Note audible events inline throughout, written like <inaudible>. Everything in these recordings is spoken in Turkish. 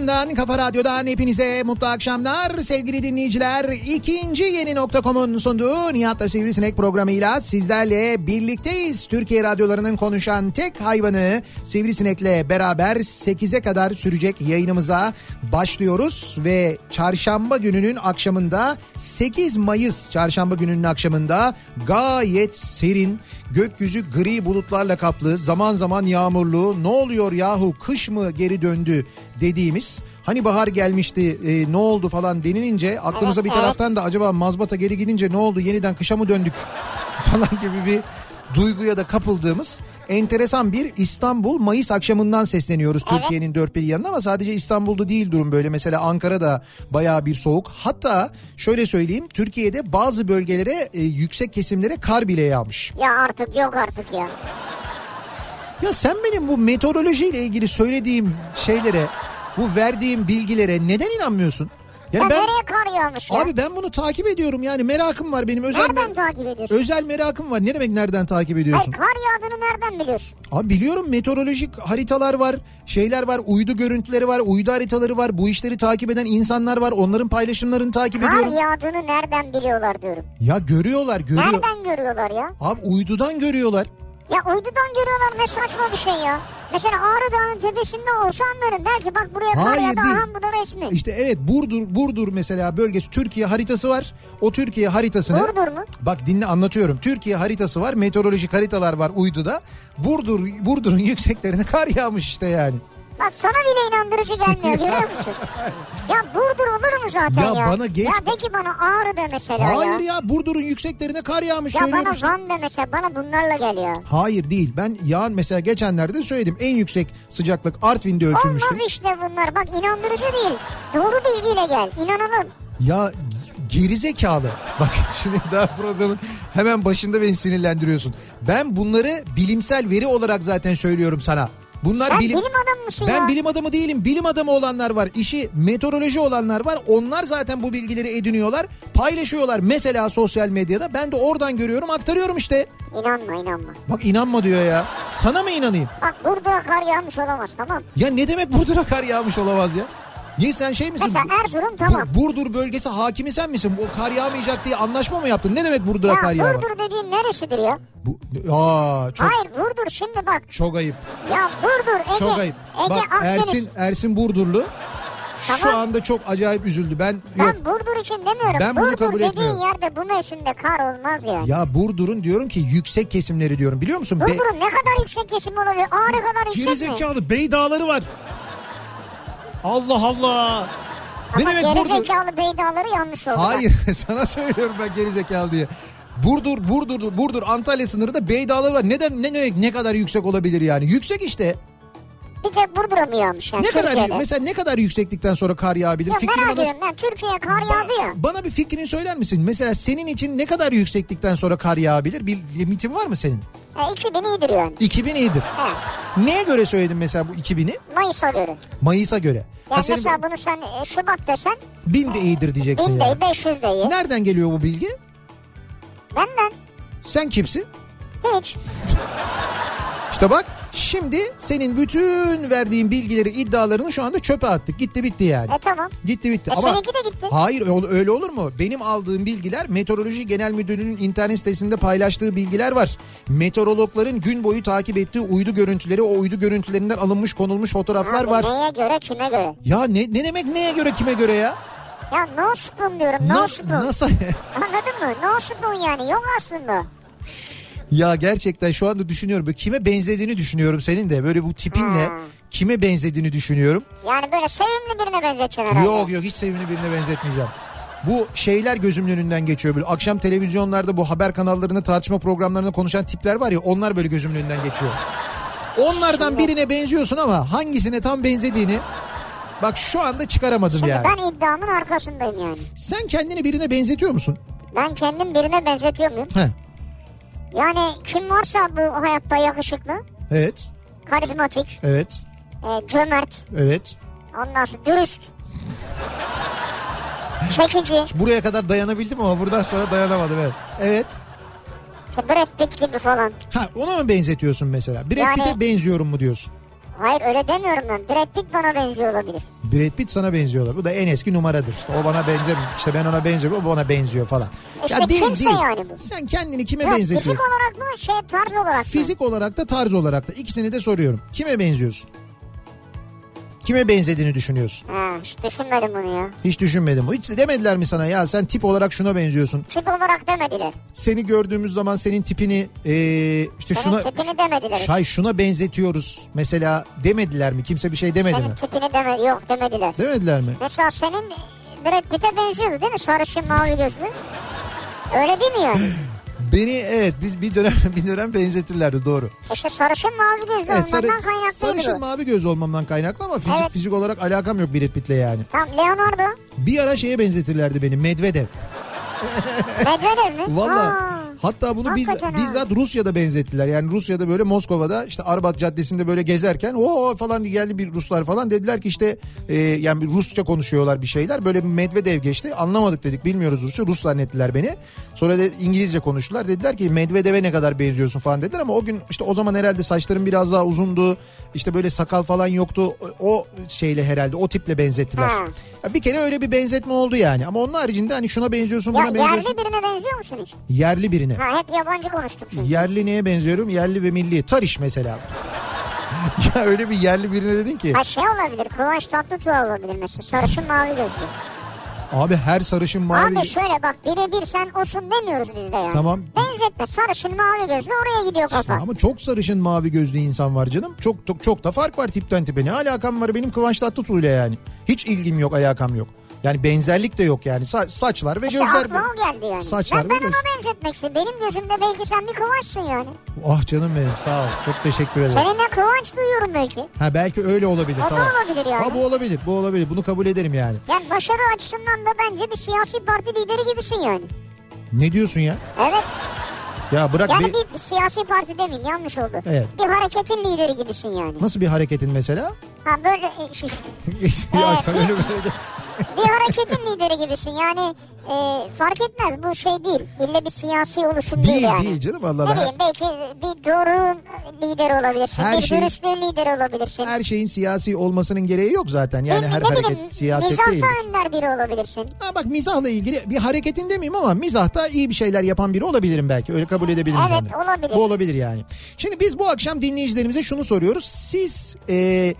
radyosundan, kafa radyodan hepinize mutlu akşamlar sevgili dinleyiciler. İkinci yeni nokta.com'un sunduğu Nihat'la Sivrisinek programıyla sizlerle birlikteyiz. Türkiye radyolarının konuşan tek hayvanı Sivrisinek'le beraber 8'e kadar sürecek yayınımıza başlıyoruz. Ve çarşamba gününün akşamında 8 Mayıs çarşamba gününün akşamında gayet serin Gökyüzü gri bulutlarla kaplı, zaman zaman yağmurlu. Ne oluyor yahu kış mı geri döndü dediğimiz. Hani bahar gelmişti e, ne oldu falan denilince aklımıza bir taraftan da acaba mazbata geri gidince ne oldu yeniden kışa mı döndük <laughs> falan gibi bir duyguya da kapıldığımız enteresan bir İstanbul Mayıs akşamından sesleniyoruz Evet. Türkiye'nin dört bir yanına ama sadece İstanbul'da değil durum böyle. Mesela Ankara'da bayağı bir soğuk. Hatta şöyle söyleyeyim Türkiye'de bazı bölgelere e, yüksek kesimlere kar bile yağmış. Ya artık yok artık ya. Ya sen benim bu meteorolojiyle ilgili söylediğim şeylere, bu verdiğim bilgilere neden inanmıyorsun? Ya Yani ben nereye kar yağmış ya? abi ben bunu takip ediyorum yani merakım var benim özel nereden takip ediyorsun? özel merakım var. Ne demek nereden takip Hayır ediyorsun? kar yağdığını nereden biliyorsun? Abi biliyorum meteorolojik haritalar var, şeyler var, uydu görüntüleri var, uydu haritaları var. Bu işleri takip eden insanlar var. Onların paylaşımlarını takip Kar ediyorum. yağdığını nereden biliyorlar diyorum. Ya görüyorlar, görüyor. Nereden görüyorlar ya? Abi uydudan görüyorlar. Ya uydudan görüyorlar ne saçma bir şey ya. Mesela Ağrı Dağı'nın tepesinde olsa anlarım. Der ki bak buraya Hayır değil. aha bu da resmi. İşte evet Burdur Burdur mesela bölgesi Türkiye haritası var. O Türkiye haritasını Burdur mu? Bak dinle anlatıyorum. Türkiye haritası var. Meteorolojik haritalar var uyduda. Burdur Burdur'un <laughs> yükseklerine kar yağmış işte yani. Bak sana bile inandırıcı gelmiyor <laughs> görüyor musun? Ya Burdur olur mu zaten Ya ya? bana geç- Ya de ki bana Ağrı de mesela Hayır ya. ya Burdur'un yükseklerine kar yağmış Ya bana. Van de mesela bana bunlarla geliyor. Hayır değil. Ben yağan mesela geçenlerde de söyledim. En yüksek sıcaklık Artvin'de ölçülmüştü. Olmaz işte bunlar bak inandırıcı değil. Doğru bilgiyle gel inanalım. Ya gerizekalı. Bak <laughs> şimdi daha programın hemen başında beni sinirlendiriyorsun. Ben bunları bilimsel veri olarak zaten söylüyorum sana. Bunlar Sen bilim adamı mısın Ben ya? bilim adamı değilim. Bilim adamı olanlar var. İşi meteoroloji olanlar var. Onlar zaten bu bilgileri ediniyorlar. Paylaşıyorlar mesela sosyal medyada. Ben de oradan görüyorum aktarıyorum işte. İnanma inanma. Bak inanma diyor ya. Sana mı inanayım? Bak burada kar yağmış olamaz tamam. Ya ne demek Burdur'a kar yağmış olamaz ya? Niye sen şey misin? Mesela Erzurum tamam. Bu- Burdur bölgesi hakimi sen misin? Bu kar yağmayacak diye anlaşma mı yaptın? Ne demek Burdur'a Ya kar yağmaz? Burdur dediğin neresidir ya? Bu, aa, çok Hayır Burdur şimdi bak. çok ayıp. Ya Burdur Ege. Çok ayıp. Ege Bak Akdeniz. Ersin Ersin Burdurlu şu Tamam. anda çok acayip üzüldü. Ben yok. Ben Burdur için demiyorum. Ben bunu Burdur kabul dediğin etmiyorum. yerde bu mevsimde kar olmaz yani. Ya Burdur'un diyorum ki yüksek kesimleri diyorum. Biliyor musun? Be- Burdur'un ne kadar yüksek kesim olabilir? Ağrı kadar yüksek mi? Gerizekalı Bey Dağları var. Allah Allah. Ne demek Burdur? gerizekalı bey dağları yanlış oldu. Hayır <laughs> sana söylüyorum ben gerizekalı diye. Burdur, Burdur, Burdur Antalya sınırında Bey Dağları var. Neden ne demek ne kadar yüksek olabilir yani? Yüksek işte. Bir tek Burdur'a mı yağmış yani Ne kadar Türkiye'de? mesela ne kadar yükseklikten sonra kar yağabilir? Ya Fikrini merak ediyorum ben Türkiye'ye kar yağdı ya. Bana bir fikrini söyler misin? Mesela senin için ne kadar yükseklikten sonra kar yağabilir? Bir limitin var mı senin? E, 2000 iyidir yani. 2000 iyidir. He. Neye göre söyledin mesela bu 2000'i? Mayıs'a göre. Mayıs'a göre. Ha, Yani senin mesela bunu sen e, Şubat desen 1000 de iyidir diyeceksin 1000 yani. de iyi 500 de iyi. Nereden geliyor bu bilgi? Benden Sen kimsin? hiç. İşte bak şimdi senin bütün verdiğin bilgileri iddialarını şu anda çöpe attık. Gitti bitti yani. E tamam. Gitti bitti. E Ama seninki de gitti. Hayır öyle- olur mu? Benim aldığım bilgiler Meteoroloji Genel Müdürlüğü'nün internet sitesinde paylaştığı bilgiler var. Meteorologların gün boyu takip ettiği uydu görüntüleri, o uydu görüntülerinden alınmış konulmuş fotoğraflar Abi var. Neye göre kime göre? Ya ne, ne demek neye göre kime göre ya? Ya no spoon diyorum no, Na- spoon. nasıl? <laughs> Anladın mı? No spoon yani yok aslında. Ya gerçekten şu anda düşünüyorum. Böyle kime benzediğini düşünüyorum senin de. Böyle bu tipinle Hmm. kime benzediğini düşünüyorum. Yani böyle sevimli birine benzeteceksin herhalde. Yok yok hiç sevimli birine benzetmeyeceğim. Bu şeyler gözümün önünden geçiyor böyle. Akşam televizyonlarda bu haber kanallarında tartışma programlarında konuşan tipler var ya onlar böyle gözümün önünden geçiyor. Onlardan Şimdi- birine benziyorsun ama hangisine tam benzediğini bak şu anda çıkaramadım Şimdi yani. ben iddiamın arkasındayım yani. Sen kendini birine benzetiyor musun? Ben kendim birine benzetiyor muyum? He. Yani kim varsa bu hayatta yakışıklı, Evet. karizmatik, Evet. e, cömert, Evet. ondan sonra dürüst, çekici, Buraya kadar dayanabildim ama buradan sonra dayanamadım evet. Evet. işte Brad Pitt gibi falan. Ha ona mı benzetiyorsun mesela? Brad Yani- Pitt'e benziyorum mu diyorsun? Hayır öyle demiyorum ben. Brad Pitt bana benziyor olabilir. Brad Pitt sana benziyorlar. Bu da en eski numaradır. İşte o bana benzemiyor. İşte ben ona benziyorum. O bana benziyor falan. İşte kimse yani bu. Sen kendini kime Yok, benzetiyorsun? fizik olarak mı şey tarz olarak mı? Fizik olarak da tarz olarak da ikisini de soruyorum. Kime benziyorsun? Kime benzediğini düşünüyorsun? Ha, hiç düşünmedim bunu ya. Hiç düşünmedim. Hiç demediler mi sana ya sen tip olarak şuna benziyorsun. Tip olarak demediler. Seni gördüğümüz zaman senin tipini eee, işte Senin şuna tipini demediler. hiç. Şay şuna benzetiyoruz mesela demediler mi? Kimse bir şey demedi Senin mi? tipini deme yok demediler. Demediler mi? Mesela senin Brad Pitt'e benziyordu değil mi? Sarışın mavi gözlü. Öyle değil mi yani? <laughs> Beni evet biz bir dönem <laughs> bir dönem benzetirlerdi doğru. İşte sarışın mavi gözlü Evet sarı, olmandan kaynaklıydı sarışın bu. mavi göz olmamdan kaynaklı ama fizik Evet. fizik olarak alakam yok Brad Pitt'le yani. Tamam Leonardo. Bir ara şeye benzetirlerdi beni Medvedev. Medvedev mi? Valla hatta bunu biz, hakikaten ha. bizzat Rusya'da benzettiler. Yani Rusya'da böyle Moskova'da işte Arbat Caddesi'nde böyle gezerken o falan geldi bir Ruslar falan dediler ki işte e, yani Rusça konuşuyorlar bir şeyler. Böyle bir Medvedev geçti. Anlamadık dedik bilmiyoruz Rusça. Rus zannettiler beni. Sonra de İngilizce konuştular. Dediler ki Medvedev'e ne kadar benziyorsun falan dediler ama o gün işte o zaman herhalde saçların biraz daha uzundu. İşte böyle sakal falan yoktu. O, şeyle herhalde o tiple benzettiler. Ha. Ya bir kere öyle bir benzetme oldu yani. Ama onun haricinde hani şuna benziyorsun Ya buna benziyorsun. yerli birine benziyor musun hiç? Yerli birine. Ha hep yabancı konuştuk çünkü. Yerli neye benziyorum? Yerli ve milli. Tarış mesela. <laughs> ya öyle bir yerli birine dedin ki. Ha şey olabilir Kıvanç Tatlıtuğ olabilir mesela sarışın mavi gözlü. Abi her sarışın mavi. Abi şöyle bak birebir sen olsun demiyoruz biz de yani. Tamam. Benzetme sarışın mavi gözlü oraya gidiyor kafa. Ama çok sarışın mavi gözlü insan var canım. Çok çok çok da fark var tipten tipe. Ne alakam var benim Kıvanç Tatlıtuğ'yla yani. Hiç ilgim yok alakam yok. Yani benzerlik de yok yani. Sa- saçlar ve İşte gözler. aklıma o geldi yani. Saçlar ben, ve ben göz. ona benzetmek istedim. Benim gözümde belki sen bir Kıvanç'sın yani. Ah canım benim sağ ol. Çok teşekkür ederim. Seninle Kıvanç duyuyorum belki. Ha belki öyle olabilir. O da tamam. olabilir yani. Ha bu olabilir. Bu olabilir. Bunu kabul ederim yani. Yani başarı açısından da bence bir siyasi parti lideri gibisin yani. Ne diyorsun ya? Evet. Ya bırak Yani bir... bir, siyasi parti demeyeyim yanlış oldu. Evet. Bir hareketin lideri gibisin yani. Nasıl bir hareketin mesela? Ha böyle e, şey, <laughs> ya Evet. sen öyle böyle bir hareketin lideri gibisin. Yani e, fark etmez bu şey değil. İlle bir siyasi oluşum değil, Değil yani. değil canım Allah Ne bileyim belki bir doğruluğun lideri olabilirsin. Her bir şey- dürüstlüğün lideri olabilirsin. Her şeyin siyasi olmasının gereği yok zaten. Yani ne, her hareket bileyim, siyaset mizahta değil. önder biri olabilirsin. Ha bak mizahla ilgili bir hareketin demeyeyim ama mizahta iyi bir şeyler yapan biri olabilirim belki. Öyle kabul edebilirim. Evet, olabilir. Bu olabilir yani. Şimdi biz bu akşam dinleyicilerimize şunu soruyoruz. Siz e,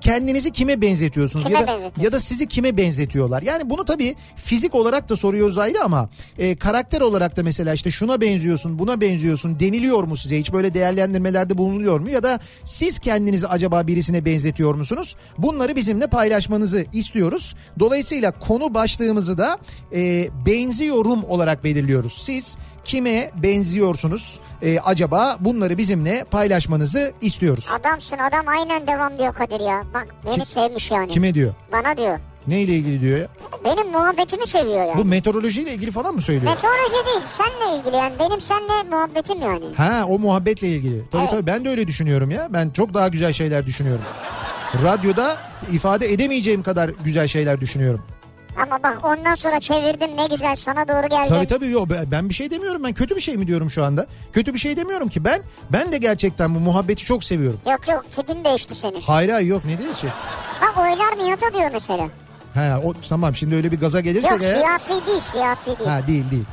kendinizi kime benzetiyorsunuz Kime ya da benzetiyorsun? ya da sizi kime benzetiyorlar? Yani bunu tabii fizik olarak da soruyoruz ayrı ama e, karakter olarak da mesela işte şuna benziyorsun, buna benziyorsun deniliyor mu size? Hiç böyle değerlendirmelerde bulunuyor mu ya da siz kendinizi acaba birisine benzetiyor musunuz? Bunları bizimle paylaşmanızı istiyoruz. Dolayısıyla konu başlığımızı da e, benziyorum olarak belirliyoruz. Siz kime benziyorsunuz E, acaba bunları bizimle paylaşmanızı istiyoruz. Adamsın adam aynen devam diyor Kadir ya. Bak beni Kim- sevmiş yani. Kime diyor? Bana diyor. Neyle ilgili diyor ya? Benim muhabbetimi seviyor yani. Bu meteorolojiyle ilgili falan mı söylüyor? Meteoroloji değil seninle ilgili yani benim seninle muhabbetim yani. Ha o muhabbetle ilgili. Tabii Evet. tabii ben de öyle düşünüyorum ya. Ben çok daha güzel şeyler düşünüyorum. Radyoda ifade edemeyeceğim kadar güzel şeyler düşünüyorum. Ama bak ondan sonra çevirdim ne güzel sana doğru geldim. Tabii tabii yok ben- bir şey demiyorum. Ben kötü bir şey mi diyorum şu anda? Kötü bir şey demiyorum ki. Ben ben de gerçekten bu muhabbeti çok seviyorum. Yok yok tipin değişti senin. Hayır hayır yok ne diyeceğim? Bak oylar Nihat'a diyor mesela. Ha o tamam şimdi öyle bir gaza gelirsek Yok eğer- siyasi değil siyasi değil. Ha değil değil.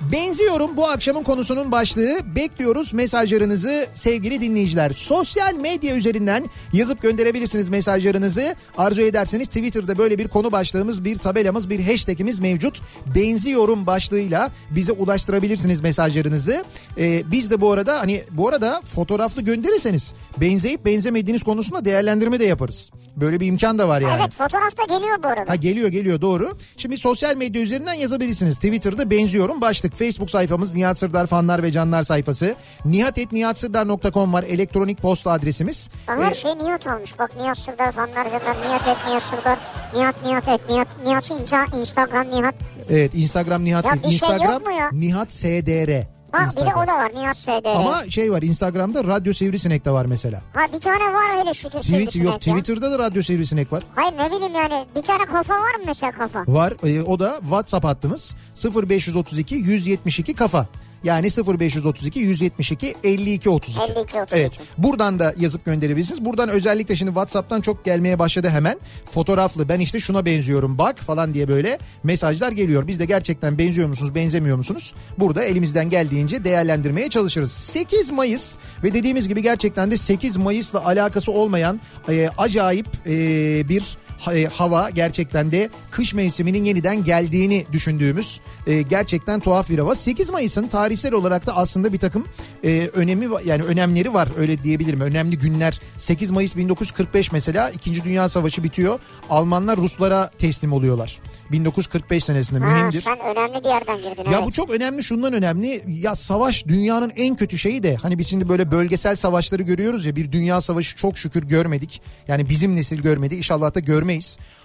Benziyorum bu akşamın konusunun başlığı. Bekliyoruz mesajlarınızı sevgili dinleyiciler. Sosyal medya üzerinden yazıp gönderebilirsiniz mesajlarınızı. Arzu ederseniz Twitter'da böyle bir konu başlığımız, bir tabelamız, bir hashtagimiz mevcut. Benziyorum başlığıyla bize ulaştırabilirsiniz mesajlarınızı. Ee, biz de bu arada hani bu arada fotoğraflı gönderirseniz benzeyip benzemediğiniz konusunda değerlendirme de yaparız. Böyle bir imkan da var yani. Evet fotoğrafta geliyor bu arada. Ha geliyor geliyor doğru. Şimdi sosyal medya üzerinden yazabilirsiniz. Twitter'da benziyorum başlık. Facebook sayfamız Nihat Sırdar fanlar ve canlar sayfası. nihatetnihatsırdar.com var elektronik posta adresimiz. Bak her Ee, şey Nihat olmuş. Bak Nihat Sırdar fanlar canlar. Nihat et Nihat Sırdar. Nihat Nihat et Nihat. Nihat inca Instagram Nihat. evet Instagram Nihat Ya bir şey Instagram yok mu ya? Nihat SDR. Bak bir de o da var Nihat SDR. Ama şey var Instagram'da Radyo Sivrisinek de var mesela. Ha bir tane var hele şükür. Tweet, yok ya. Twitter'da da Radyo Sivrisinek var. Hayır ne bileyim yani bir tane kafa var mı mesela kafa? Var Ee, o da WhatsApp hattımız 0532 172 kafa. Yani 0532 172 52 32. 52 32. Evet. Buradan da yazıp gönderebilirsiniz. Buradan özellikle şimdi WhatsApp'tan çok gelmeye başladı hemen. Fotoğraflı ben işte şuna benziyorum bak falan diye böyle mesajlar geliyor. Biz de gerçekten benziyor musunuz benzemiyor musunuz? Burada elimizden geldiğince değerlendirmeye çalışırız. 8 Mayıs ve dediğimiz gibi gerçekten de 8 Mayıs'la alakası olmayan e, acayip e, bir hava gerçekten de kış mevsiminin yeniden geldiğini düşündüğümüz e, gerçekten tuhaf bir hava. 8 Mayıs'ın tarihsel olarak da aslında bir takım e, önemi yani önemleri var öyle diyebilirim. Önemli günler 8 Mayıs 1945 mesela 2. Dünya Savaşı bitiyor. Almanlar Ruslara teslim oluyorlar. 1945 senesinde Ha, mühimdir. sen önemli bir yerden girdin. Ya evet. bu çok önemli şundan önemli. Ya savaş dünyanın en kötü şeyi de hani biz şimdi böyle bölgesel savaşları görüyoruz ya bir dünya savaşı çok şükür görmedik. Yani bizim nesil görmedi inşallah da görmeyiz.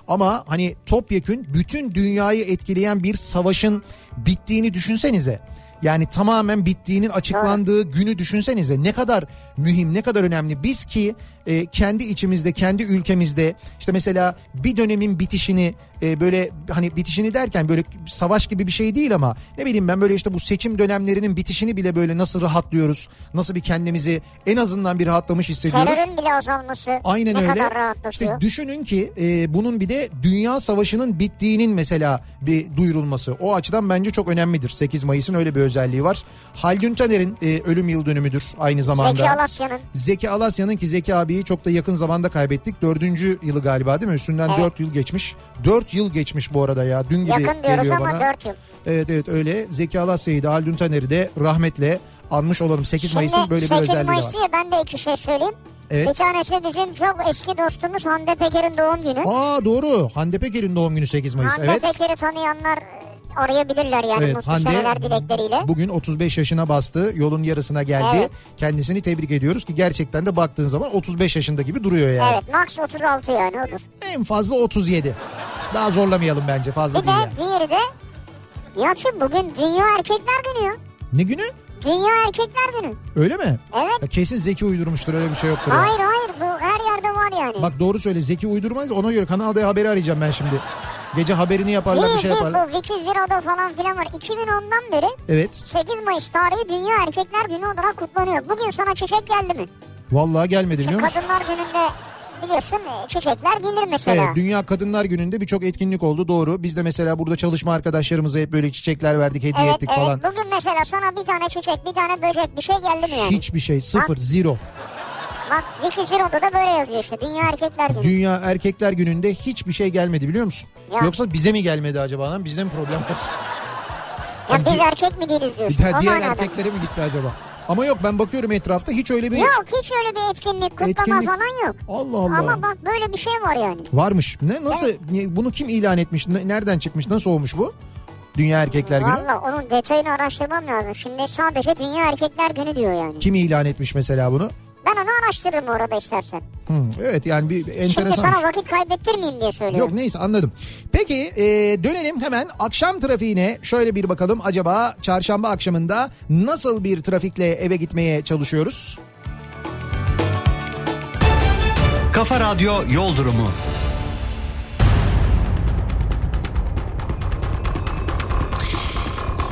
Ama hani topyekün bütün dünyayı etkileyen bir savaşın bittiğini düşünsenize. Yani tamamen bittiğinin açıklandığı günü düşünsenize ne kadar mühim ne kadar önemli. Biz ki e, kendi içimizde kendi ülkemizde işte mesela bir dönemin bitişini e, böyle hani bitişini derken böyle savaş gibi bir şey değil ama ne bileyim ben böyle işte bu seçim dönemlerinin bitişini bile böyle nasıl rahatlıyoruz. Nasıl bir kendimizi en azından bir rahatlamış hissediyoruz. Terörün bile azalması Aynen ne öyle. kadar rahatlatıyor. İşte düşünün ki e, bunun bir de dünya savaşının bittiğinin mesela bir duyurulması. O açıdan bence çok önemlidir. 8 Mayıs'ın öyle bir özelliği var. Haldun Taner'in e, ölüm yıl dönümüdür aynı zamanda. Zeki Alasya'nın. Zeki Alasya'nın ki Zeki abiyi çok da yakın zamanda kaybettik. Dördüncü yılı galiba değil mi? Üstünden Evet. dört yıl geçmiş. Dört yıl geçmiş bu arada ya. Dün gibi Yakın diyoruz geliyor ama bana. 4 yıl. Evet evet öyle. Zeki Alasya'yı da Haldun Taner'i de rahmetle anmış olalım. 8 Şimdi Mayıs'ın böyle bir 8 özelliği Mayıs var. diye ben de iki şey söyleyeyim. Evet. Bir tanesi bizim çok eski dostumuz Hande Peker'in doğum günü. Aa doğru. Hande Peker'in doğum günü 8 Mayıs. Hande evet. Peker'i tanıyanlar arayabilirler yani Evet mutlu seneler dilekleriyle. bugün 35 yaşına bastı. Yolun yarısına geldi. Evet. Kendisini tebrik ediyoruz ki gerçekten de baktığın zaman 35 yaşında gibi duruyor yani. Evet max 36 yani odur. En fazla 37. Daha zorlamayalım bence fazla Bir değil de yani. diğeri de Nihat'cığım bugün Dünya Erkekler Günü ya. Ne günü? Dünya Erkekler Günü. Öyle mi? Evet. Ya kesin Zeki uydurmuştur öyle bir şey yoktur. ya. Hayır hayır bu her yerde var yani. Bak doğru söyle Zeki uydurmaz ona göre Kanal D haberi arayacağım ben şimdi. Gece haberini yaparlar bir şey yaparlar. bu Wiki Zero'da falan filan var. 2010'dan beri Evet 8 Mayıs tarihi Dünya Erkekler Günü olarak kutlanıyor. Bugün sana çiçek geldi mi? vallahi gelmedi biliyor musun? Kadınlar Günü'nde biliyorsun e, çiçekler gelir mesela. Evet Dünya Kadınlar Günü'nde birçok etkinlik oldu doğru. Biz de mesela burada çalışma arkadaşlarımıza hep böyle çiçekler verdik hediye evet, ettik evet. falan. Bugün mesela sana bir tane çiçek, bir tane böcek bir şey geldi mi yani? Hiçbir şey sıfır zero. Bak Wiki Zero'da da böyle yazıyor işte. Dünya Erkekler Günü. Dünya Erkekler Günü'nde hiçbir şey gelmedi biliyor musun? Ya. Yoksa bize mi gelmedi acaba lan? Bizde mi problem var? ya biz erkek mi değiliz diyorsun? Diğer, diğer erkeklere mi gitti acaba? Ama yok ben bakıyorum etrafta hiç öyle bir Yok hiç öyle bir etkinlik, kutlama etkinlik. falan yok. Allah Allah. Ama bak böyle bir şey var yani. Varmış. Ne nasıl ne- bunu kim ilan etmiş? Ne- nereden çıkmış? Nasıl olmuş bu? Dünya Erkekler Günü. Valla onun detayını araştırmam lazım. Şimdi sadece Dünya Erkekler Günü diyor yani. Kim ilan etmiş mesela bunu? Ben onu araştırırım orada istersen. Hı, evet yani bir Şimdi enteresan. sana vakit kaybettirmeyeyim diye söylüyorum. Yok neyse anladım. Peki e, dönelim hemen akşam trafiğine şöyle bir bakalım acaba çarşamba akşamında nasıl bir trafikle eve gitmeye çalışıyoruz? Kafa Radyo Yol Durumu.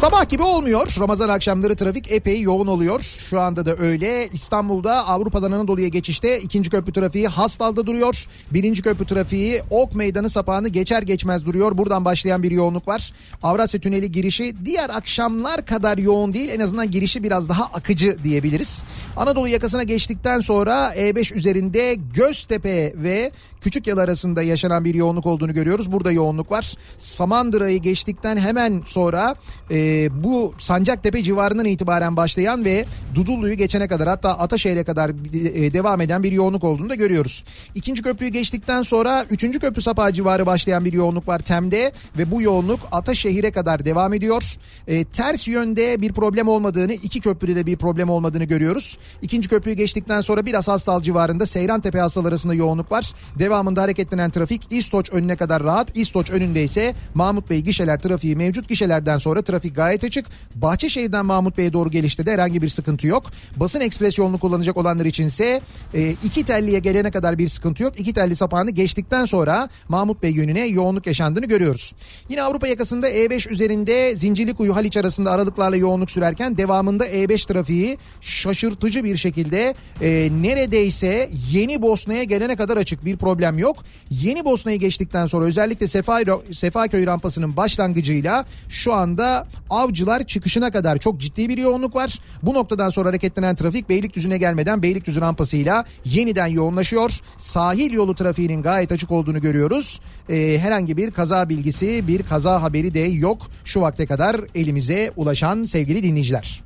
Sabah gibi olmuyor. Ramazan akşamları trafik epey yoğun oluyor. Şu anda da öyle. İstanbul'da Avrupa'dan Anadolu'ya geçişte ikinci köprü trafiği Hastal'da duruyor. Birinci köprü trafiği Ok Meydanı sapağını geçer geçmez duruyor. Buradan başlayan bir yoğunluk var. Avrasya Tüneli girişi diğer akşamlar kadar yoğun değil. En azından girişi biraz daha akıcı diyebiliriz. Anadolu yakasına geçtikten sonra E5 üzerinde Göztepe ve Küçükyıl arasında yaşanan bir yoğunluk olduğunu görüyoruz. Burada yoğunluk var. Samandıra'yı geçtikten hemen sonra e, bu Sancaktepe civarından itibaren başlayan ve Dudullu'yu geçene kadar hatta Ataşehir'e kadar e, devam eden bir yoğunluk olduğunu da görüyoruz. İkinci köprüyü geçtikten sonra üçüncü köprü sapağı civarı başlayan bir yoğunluk var Tem'de ve bu yoğunluk Ataşehir'e kadar devam ediyor. E, ters yönde bir problem olmadığını, iki köprüde de bir problem olmadığını görüyoruz. İkinci köprüyü geçtikten sonra biraz Hastal civarında Seyrantepe Hastal arasında yoğunluk var. Devamında hareketlenen trafik İstoç önüne kadar rahat. İstoç önünde ise Mahmut Bey gişeler trafiği mevcut. Gişelerden sonra trafik gayet açık. Bahçeşehir'den Mahmut Bey'e doğru gelişte de herhangi bir sıkıntı yok. Basın ekspres yolunu kullanacak olanlar içinse e, iki telliye gelene kadar bir sıkıntı yok. İki telli sapağını geçtikten sonra Mahmut Bey yönüne yoğunluk yaşandığını görüyoruz. Yine Avrupa yakasında E5 üzerinde Zincirlikuyu Haliç arasında aralıklarla yoğunluk sürerken devamında E5 trafiği şaşırtıcı bir şekilde e, neredeyse Yeni Bosna'ya gelene kadar açık bir problem yok. Yeni Bosna'yı geçtikten sonra özellikle Sefa, Sefaköy rampasının başlangıcıyla şu anda Avcılar çıkışına kadar çok ciddi bir yoğunluk var. Bu noktadan sonra hareketlenen trafik Beylikdüzü'ne gelmeden Beylikdüzü rampasıyla yeniden yoğunlaşıyor. Sahil yolu trafiğinin gayet açık olduğunu görüyoruz. Ee, herhangi bir kaza bilgisi, bir kaza haberi de yok şu vakte kadar elimize ulaşan sevgili dinleyiciler.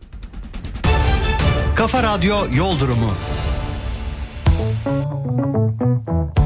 Kafa Radyo Yol Durumu. Türkiye'nin en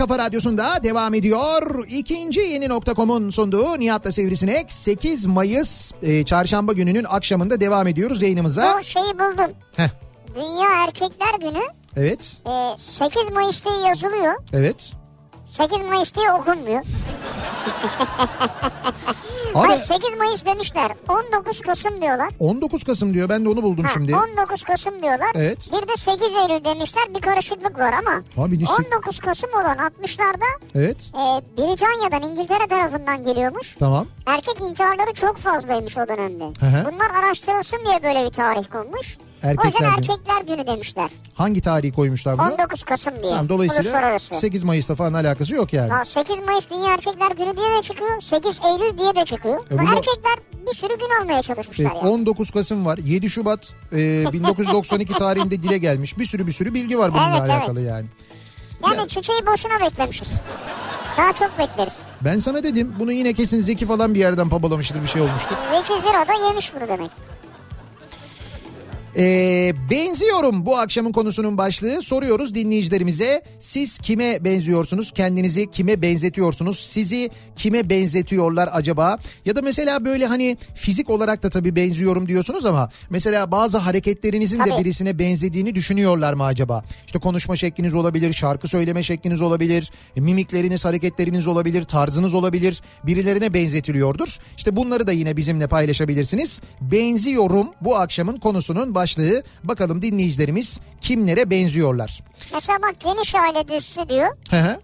kafa radyosunda devam ediyor. İkinci yeni nokta.com'un sunduğu Nihat'la Sivrisinek 8 Mayıs e, çarşamba gününün akşamında devam ediyoruz yayınımıza. Bu şeyi buldum. Heh, Dünya Erkekler Günü evet, e, 8 Mayıs diye yazılıyor. evet. 8 Mayıs diye okunmuyor. <laughs> Abi Hayır 8 Mayıs demişler. 19 Kasım diyorlar. 19 Kasım diyor ben de onu buldum Ha, şimdi. 19 Kasım diyorlar. Evet. Bir de 8 Eylül demişler. Bir karışıklık var ama. Abi lise- 19 Kasım olan 60'larda Evet, e, Britanya'dan İngiltere tarafından geliyormuş. tamam. Erkek intiharları çok fazlaymış o dönemde. Hı hı. Bunlar araştırılsın diye böyle bir tarih konmuş. O Erkekler yüzden Günü. Erkekler Günü demişler. Hangi tarihi koymuşlar bunu? 19 Kasım diye. Tamam, dolayısıyla Uluslararası. 8 Mayıs'ta falan alakası yok yani. Ha, 8 Mayıs Dünya Erkekler Günü diye de çıkıyor. 8 Eylül diye de çıkıyor. E Bu bunu- erkekler bir sürü gün almaya çalışmışlar Evet, yani. 19 Kasım var. 7 Şubat e, <laughs> 1992 tarihinde dile gelmiş. Bir sürü bir sürü bilgi var bununla Evet, evet. alakalı yani. Yani Ya- çiçeği boşuna beklemişiz. Daha çok bekleriz. Ben sana dedim bunu yine kesin Zeki falan bir yerden pabalamıştır bir şey olmuştur. Vicky Zero da yemiş bunu demek. Ee, benziyorum bu akşamın konusunun başlığı. Soruyoruz dinleyicilerimize. Siz kime benziyorsunuz? Kendinizi kime benzetiyorsunuz? Sizi kime benzetiyorlar acaba? Ya da mesela böyle hani fizik olarak da tabii benziyorum diyorsunuz ama mesela bazı hareketlerinizin de Tabii. birisine benzediğini düşünüyorlar mı acaba? İşte konuşma şekliniz olabilir, şarkı söyleme şekliniz olabilir, mimikleriniz, hareketleriniz olabilir, tarzınız olabilir. Birilerine benzetiliyordur. İşte bunları da yine bizimle paylaşabilirsiniz. Benziyorum bu akşamın konusunun başlığı. Bakalım dinleyicilerimiz kimlere benziyorlar? Mesela bak geniş aile dizisi diyor. Hı hı.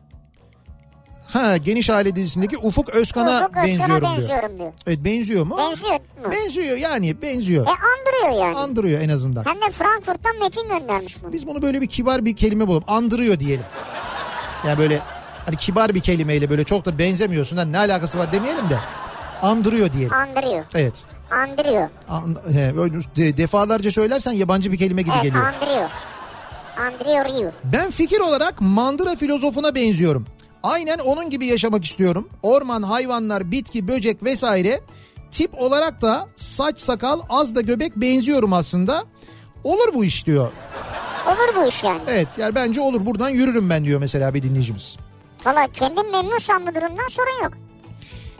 Ha geniş aile dizisindeki Ufuk Özkan'a Ufuk Özkan'a benziyorum diyor. benziyorum diyor. Evet benziyor mu? Benziyor mu? Benziyor yani benziyor. E andırıyor yani. Andırıyor en azından. Hem de Frankfurt'tan Metin göndermiş bunu. Biz bunu böyle bir kibar bir kelime bulalım. Andırıyor diyelim. Yani böyle hani kibar bir kelimeyle böyle çok da benzemiyorsun. Hani ne alakası var demeyelim de. Andırıyor diyelim. Andırıyor. Evet. Andırıyor. An, he, defalarca söylersen yabancı bir kelime gibi Evet geliyor. andırıyor. Andırıyor you. Ben fikir olarak mandıra filozofuna benziyorum. Aynen onun gibi yaşamak istiyorum. Orman, hayvanlar, bitki, böcek vesaire. Tip olarak da saç sakal az da göbek benziyorum aslında. Olur bu iş diyor. Olur bu iş yani. Evet yani bence olur buradan yürürüm ben diyor mesela bir dinleyicimiz. Valla kendim memnunsan bu durumdan sorun yok.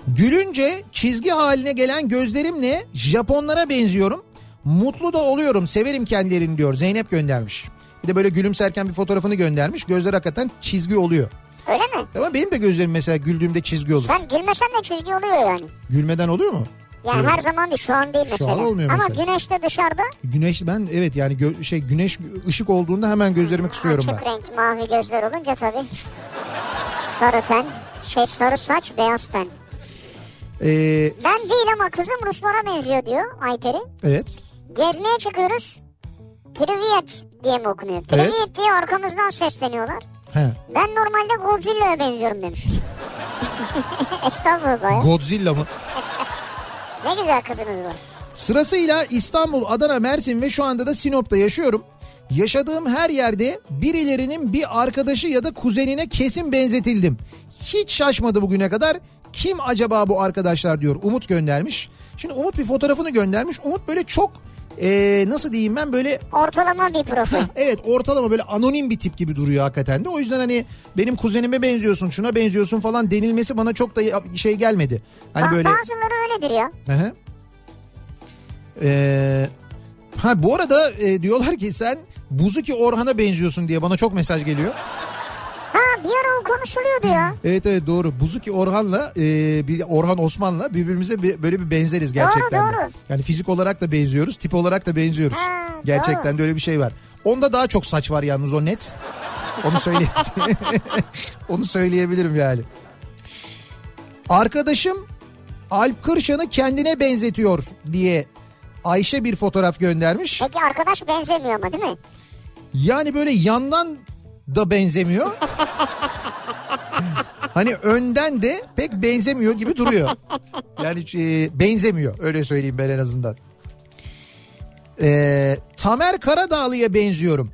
Gülünce çizgi haline gelen gözlerimle Japonlara benziyorum. Mutlu da oluyorum severim kendilerini diyor Zeynep göndermiş. Bir de böyle gülümserken bir fotoğrafını göndermiş. Gözler hakikaten çizgi oluyor. Öyle mi? Ama benim de gözlerim mesela güldüğümde çizgi olur. Sen gülmesen de çizgi oluyor yani. Gülmeden oluyor mu? Yani Evet. her zaman değil şu an değil Şu mesela. an olmuyor Ama mesela. güneşte dışarıda Güneş ben evet yani gö- şey güneş ışık olduğunda hemen gözlerimi kısıyorum ben. açık renk mavi gözler olunca tabii. Sarı ten, şey sarı saç beyaz ten. Ee, Ben değil ama kızım Ruslara benziyor diyor Ayperi. Evet. Gezmeye çıkıyoruz. Privyet diye mi okunuyor? Evet. Privyet diye arkamızdan sesleniyorlar. He. Ben normalde Godzilla'ya benziyorum demiş. <laughs> Estağfurullah ya. Godzilla mı? <laughs> Ne güzel kızınız var. Sırasıyla İstanbul, Adana, Mersin ve şu anda da Sinop'ta yaşıyorum. Yaşadığım her yerde birilerinin bir arkadaşı ya da kuzenine kesin benzetildim. Hiç şaşmadı bugüne kadar. Kim acaba bu arkadaşlar diyor Umut göndermiş. Şimdi Umut bir fotoğrafını göndermiş. Umut böyle çok ee, nasıl diyeyim ben böyle Ortalama bir profil. <laughs> evet ortalama böyle anonim bir tip gibi duruyor hakikaten de. O yüzden hani benim kuzenime benziyorsun şuna benziyorsun falan denilmesi bana çok da şey gelmedi. Hani Ba- böyle... Bazıları öyledir ya. Hı hı. Ee, ha bu arada e, diyorlar ki sen Buzuki Orhan'a benziyorsun diye bana çok mesaj geliyor. Bir ara o konuşuluyordu ya. Evet evet doğru. Buzuki Orhan'la e, bir Orhan Osman'la birbirimize bir, böyle bir benzeriz gerçekten. de. doğru. Yani fizik olarak da benziyoruz, tip olarak da benziyoruz. Ha, gerçekten de öyle bir şey var. Onda daha çok saç var yalnız o net. Onu söyle <laughs> Onu söyleyebilirim yani. Arkadaşım Alp Kırşan'ı kendine benzetiyor diye Ayşe bir fotoğraf göndermiş. Peki arkadaş benzemiyor ama değil mi? Yani böyle yandan da benzemiyor. hani önden de pek benzemiyor gibi duruyor. Yani e, benzemiyor öyle söyleyeyim ben en azından. Ee, Tamer Karadağlı'ya benziyorum.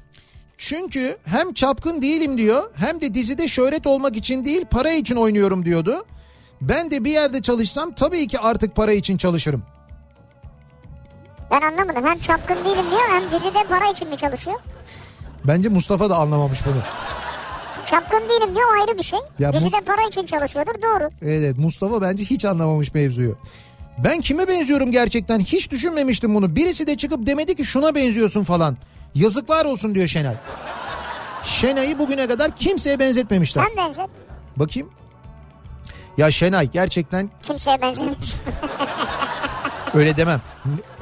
Çünkü hem çapkın değilim diyor hem de dizide şöhret olmak için değil para için oynuyorum diyordu. Ben de bir yerde çalışsam tabii ki artık para için çalışırım. Ben anlamadım. Hem çapkın değilim diyor hem dizide para için mi çalışıyor? Bence Mustafa da anlamamış bunu. Çapkın değilim diyor ayrı bir şey. Ya dizide Mus- para için çalışıyordur doğru. Evet Mustafa bence hiç anlamamış mevzuyu. Ben kime benziyorum gerçekten hiç düşünmemiştim bunu. Birisi de çıkıp demedi ki şuna benziyorsun falan. Yazıklar olsun diyor Şenay. Şenay'ı bugüne kadar kimseye benzetmemişler. Sen benzet. Bakayım. Ya Şenay gerçekten Kimseye benzemiyorsun. öyle demem.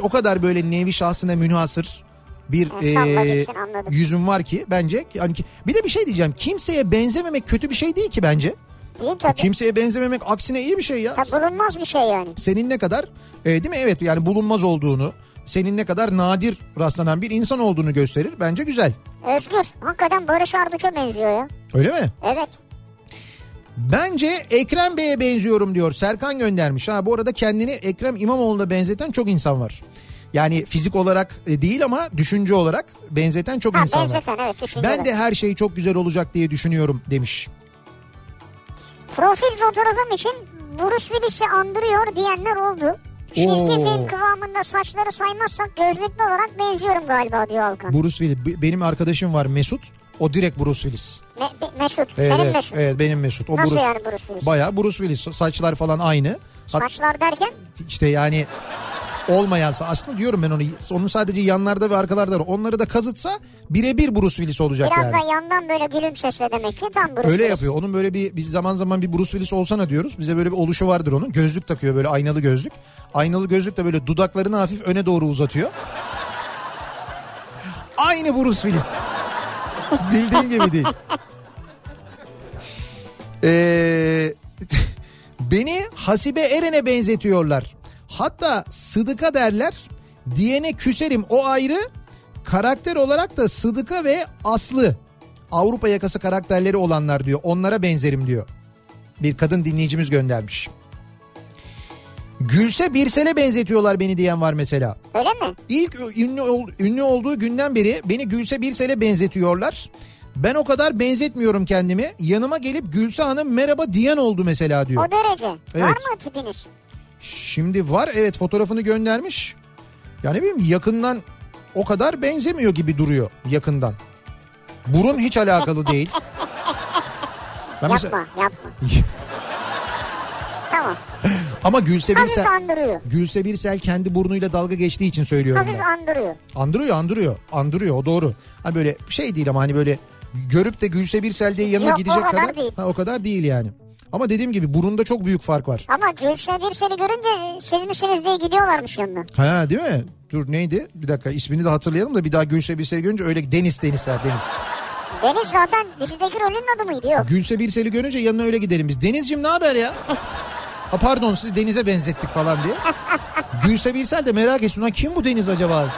O kadar böyle nevi şahsına münhasır bir E, yüzüm var ki bence yani ki, bir de bir şey diyeceğim. Kimseye benzememek kötü bir şey değil ki bence. Değil tabii. Kimseye benzememek aksine iyi bir şey ya. Ha, bulunmaz bir şey yani. senin ne kadar e, değil mi evet yani bulunmaz olduğunu senin ne kadar nadir rastlanan bir insan olduğunu gösterir bence güzel. Özgür. Hakikaten Barış Arduç'a benziyor ya. Öyle mi? Evet. Bence Ekrem Bey'e benziyorum diyor. Serkan göndermiş. Ha bu arada kendini Ekrem İmamoğlu'na benzeten çok insan var. Yani fizik olarak e, değil ama düşünce olarak benzeten çok Ha, insan var. benzeten evet düşünce. Ben de her şey çok güzel olacak diye düşünüyorum demiş. Profil fotoğrafım için Bruce Willis'i andırıyor diyenler oldu. Çizgi film kıvamında saçları saymazsak gözlüklü olarak benziyorum galiba diyor Alkan. Bruce Willis. Benim arkadaşım var Mesut. O direkt Bruce Willis. Me- Mesut. Evet, Senin evet, Mesut. evet benim Mesut. O Nasıl Bruce, yani Bruce Willis? Bayağı Bruce Willis. Saçlar falan aynı. Saçlar derken işte yani olmayansa aslında diyorum ben onu onun sadece yanlarda ve arkalarda var. Onları da kazıtsa birebir Bruce Willis olacak biraz yani. da yandan böyle gülümsesle demek ki tam Bruce Öyle Willis. yapıyor. Onun böyle bir biz zaman zaman bir Bruce Willis olsana diyoruz. Bize böyle bir oluşu vardır onun. Gözlük takıyor böyle aynalı gözlük. Aynalı gözlük de böyle dudaklarını hafif öne doğru uzatıyor. <laughs> Aynı Bruce Willis. <laughs> Bildiğin gibi değil. Ee, <laughs> beni Hasibe Eren'e benzetiyorlar. Hatta Sıdıka derler. Diyene küserim o ayrı. Karakter olarak da Sıdıka ve Aslı. Avrupa yakası karakterleri olanlar diyor. Onlara benzerim diyor. Bir kadın dinleyicimiz göndermiş. Gülse Birsel'e benzetiyorlar beni diyen var mesela. Öyle mi? İlk ünlü, ünlü olduğu günden beri beni Gülse Birsel'e benzetiyorlar. Ben o kadar benzetmiyorum kendimi. Yanıma gelip Gülse Hanım merhaba diyen oldu mesela diyor. O derece. Evet. Var mı tipiniz? Şimdi var evet fotoğrafını göndermiş. Yani bileyim yakından o kadar benzemiyor gibi duruyor yakından. Burun hiç alakalı değil. Ben mesela- Yapma yapma. <laughs> tamam. ama Gülse Hafif Birsel, andırıyor. Gülse Birsel kendi burnuyla dalga geçtiği için söylüyorum Hafif ben. andırıyor. Andırıyor andırıyor. Andırıyor o doğru. Hani böyle şey değil ama hani böyle görüp de Gülse Birsel diye yanına Yok, o gidecek kadar kadar. değil. Ha, o kadar değil yani. Ama dediğim gibi burunda çok büyük fark var. Ama Gülse bir seni görünce siz misiniz diye gidiyorlarmış yanına. Ha değil mi? Dur neydi? Bir dakika ismini de hatırlayalım da bir daha Gülse Birsel'i görünce öyle Deniz Deniz ha Deniz. Deniz zaten dizideki rolün adı mıydı yok. Gülse Birsel'i görünce yanına öyle gidelim biz. Denizciğim ne haber ya? Ha pardon siz Deniz'e benzettik falan diye. <laughs> Gülse Birsel de merak etsin. "Ulan kim bu Deniz acaba?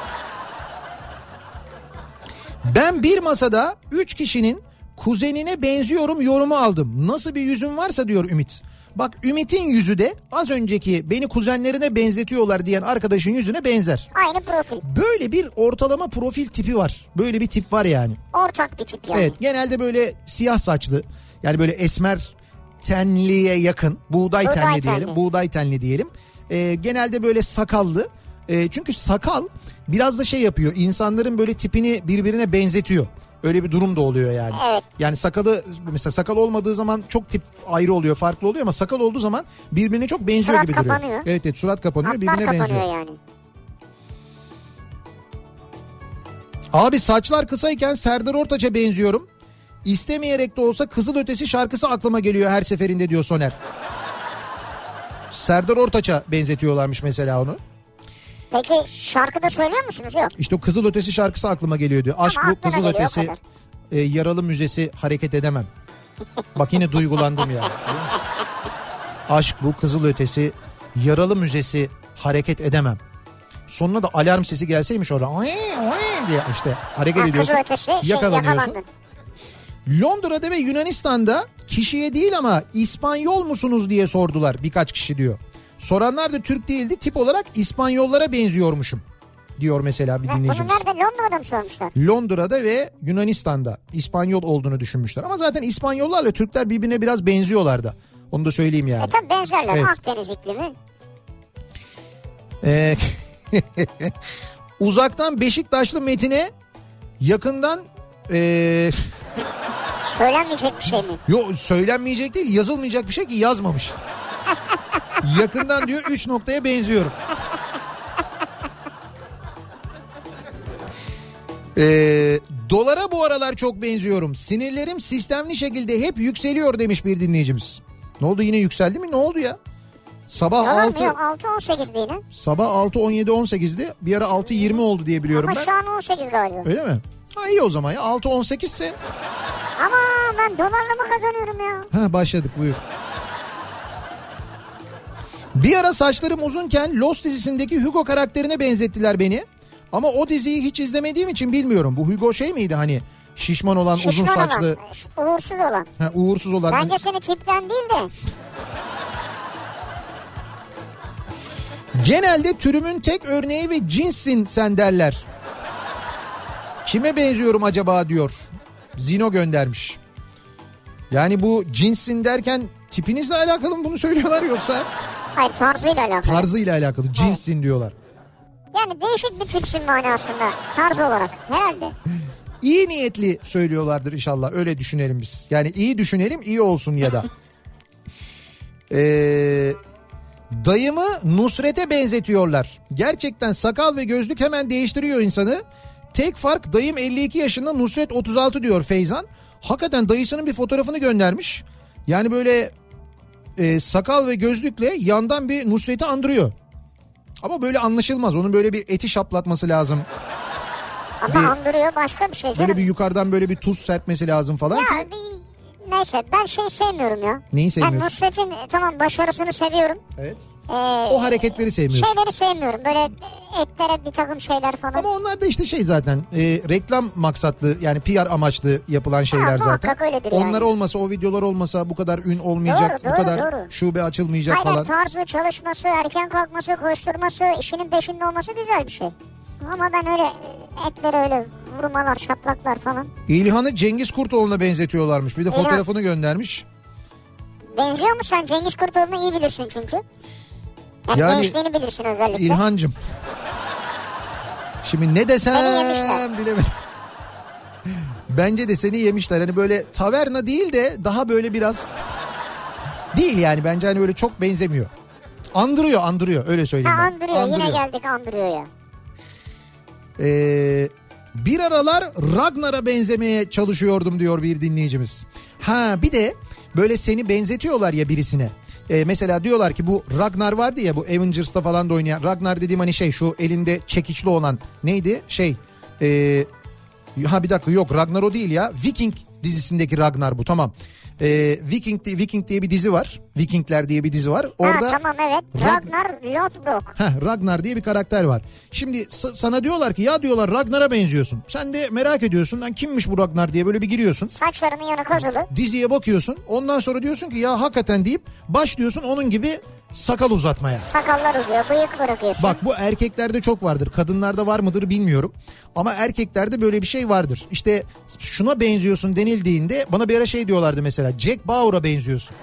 Ben bir masada üç kişinin kuzenine benziyorum yorumu aldım. Nasıl bir yüzün varsa diyor Ümit. Bak Ümit'in yüzü de az önceki beni kuzenlerine benzetiyorlar diyen arkadaşın yüzüne benzer. Aynı profil. Böyle bir ortalama profil tipi var. Böyle bir tip var yani. Ortak bir tip yani. Evet genelde böyle siyah saçlı yani böyle esmer tenliye yakın buğday, Buğday tenli tenli. diyelim buğday tenli diyelim. Ee, genelde böyle sakallı Ee, çünkü sakal biraz da şey yapıyor insanların böyle tipini birbirine benzetiyor. Öyle bir durum da oluyor yani. Evet. Yani sakalı mesela sakal olmadığı zaman çok tip ayrı oluyor farklı oluyor ama sakal olduğu zaman birbirine çok benziyor Surat gibi duruyor. kapanıyor. Evet evet surat kapanıyor Hatlar birbirine kapanıyor benziyor. yani. Abi saçlar kısayken Serdar Ortaç'a benziyorum. İstemeyerek de olsa Kızıl Ötesi şarkısı aklıma geliyor her seferinde diyor Soner. Serdar Ortaç'a benzetiyorlarmış mesela onu. Peki şarkıda söylüyor musunuz? Yok. İşte o Kızıl Ötesi şarkısı aklıma geliyor diyor. Aşk bu Kızıl geliyor, Ötesi e, yaralı müzesi hareket edemem. Bak yine duygulandım ya. Aşk bu Kızıl Ötesi yaralı müzesi hareket edemem. Sonuna da alarm sesi gelseymiş orada. "Oy, oy" diye işte hareket Ha, ediyorsun. ötesi şey, yakalanıyorsun. Londra'da ve Yunanistan'da kişiye değil ama İspanyol musunuz diye sordular birkaç kişi diyor. Soranlar da Türk değildi tip olarak İspanyollara benziyormuşum diyor mesela bir Ha, Bunu dinleyicimiz. nerede Londra'da mı sormuşlar? Londra'da ve Yunanistan'da İspanyol olduğunu düşünmüşler. Ama zaten İspanyollarla Türkler birbirine biraz benziyorlar da. Onu da söyleyeyim E yani. tabi benzerler Evet. Akdeniz iklimi. Ee, <laughs> uzaktan Beşiktaşlı Metin'e yakından ee, Söylenmeyecek bir şey mi? Yo söylenmeyecek değil yazılmayacak bir şey ki yazmamış. <laughs> Yakından diyor 3 noktaya benziyorum. Ee, dolara bu aralar çok benziyorum. Sinirlerim sistemli şekilde hep yükseliyor demiş bir dinleyicimiz. Ne oldu yine yükseldi mi? Ne oldu ya? Sabah Yalan 6 mı yok 6-18 değil ha? sabah 6 17 18'di. Bir ara 6 20 oldu diye biliyorum Ama ben. şu an 18 galiba. Öyle mi? Ha iyi o zaman ya. 6 18 ise Ama ben dolarla mı kazanıyorum ya? Ha başladık buyur. Bir ara saçlarım uzunken Lost dizisindeki Hugo karakterine benzettiler beni. Ama o diziyi hiç izlemediğim için bilmiyorum. Bu Hugo şey miydi hani şişman olan uzun Şişman saçlı olan, uğursuz olan. ha, uğursuz olan. Bence seni tipten değil de Genelde türümün tek örneği ve cinssin sen derler. Kime benziyorum acaba diyor. Zino göndermiş. Yani bu cinssin derken tipinizle alakalı mı bunu söylüyorlar yoksa hayır tarzıyla alakalı. tarzıyla alakalı cinssin diyorlar. Yani değişik bir tipsin manasında tarz olarak herhalde. <laughs> İyi niyetli söylüyorlardır inşallah öyle düşünelim biz. Yani iyi düşünelim iyi olsun ya da. <laughs> Ee, dayımı Nusret'e benzetiyorlar. Gerçekten sakal ve gözlük hemen değiştiriyor insanı. Tek fark dayım 52 yaşında Nusret 36 diyor Feyzan. Hakikaten dayısının bir fotoğrafını göndermiş. Yani böyle e, sakal ve gözlükle yandan bir Nusret'i andırıyor. Ama böyle anlaşılmaz. Onun böyle bir eti şaplatması lazım. Ama Bir- andırıyor başka bir şey canım. Böyle bir yukarıdan böyle bir tuz serpmesi lazım falan Ya ki. bir neyse ben şey sevmiyorum ya. Neyi Ben sevmiyorsun? Nusret'in e, tamam başarısını seviyorum. Evet. Ee, O hareketleri sevmiyorsun. Şeyleri sevmiyorum. Böyle etlere bir takım şeyler falan. Ama onlar da işte şey zaten e, reklam maksatlı yani PR amaçlı yapılan şeyler Ha, zaten. öyledir Onlar yani. olmasa o videolar olmasa bu kadar ün olmayacak, Doğru, bu doğru, kadar doğru. şube açılmayacak Aynen falan. tarzı, çalışması, erken kalkması, koşturması, işinin peşinde olması güzel bir şey. Ama ben öyle e, etlere öyle vurmalar, şaplaklar falan. İlhan'ı Cengiz Kurtoğlu'na benzetiyorlarmış. Bir de İlhan. fotoğrafını göndermiş. Benziyor mu sen Cengiz Kurtoğlu'nu iyi bilirsin çünkü. Yani, Yani- gençliğini bilirsin özellikle. İlhancım. Şimdi ne desem bilemedim. Bence de seni yemişler. Hani böyle taverna değil de daha böyle biraz değil yani bence hani böyle çok benzemiyor. Andırıyor andırıyor öyle söyleyeyim. Ha ben. andırıyor. Yine geldik andırıyor ya. Ee, bir aralar Ragnar'a benzemeye çalışıyordum diyor bir dinleyicimiz. Ha bir de böyle seni benzetiyorlar ya birisine. Ee, mesela diyorlar ki bu Ragnar vardı ya bu Avengers'ta falan da oynayan. Ragnar dediğim hani şey şu elinde çekiçli olan neydi? Şey ee, ha bir dakika yok Ragnar o değil ya. Viking dizisindeki Ragnar bu tamam. Ee, Viking, Viking diye bir dizi var. Vikingler diye bir dizi var. Orada ha tamam evet. Rag- Ragnar Lothbrok. Heh, Ragnar diye bir karakter var. Şimdi sa- sana diyorlar ki ya diyorlar Ragnar'a benziyorsun. Sen de merak ediyorsun lan kimmiş bu Ragnar diye böyle bir giriyorsun. Saçlarının yanı kazılı. Diziye bakıyorsun. Ondan sonra diyorsun ki ya hakikaten deyip başlıyorsun onun gibi sakal uzatmaya. Sakallar uzuyor. Bıyık bırakıyorsun. Bak bu erkeklerde çok vardır. Kadınlarda var mıdır bilmiyorum. Ama erkeklerde böyle bir şey vardır. İşte şuna benziyorsun denildiğinde bana bir ara şey diyorlardı mesela. Jack Bauer'a benziyorsun.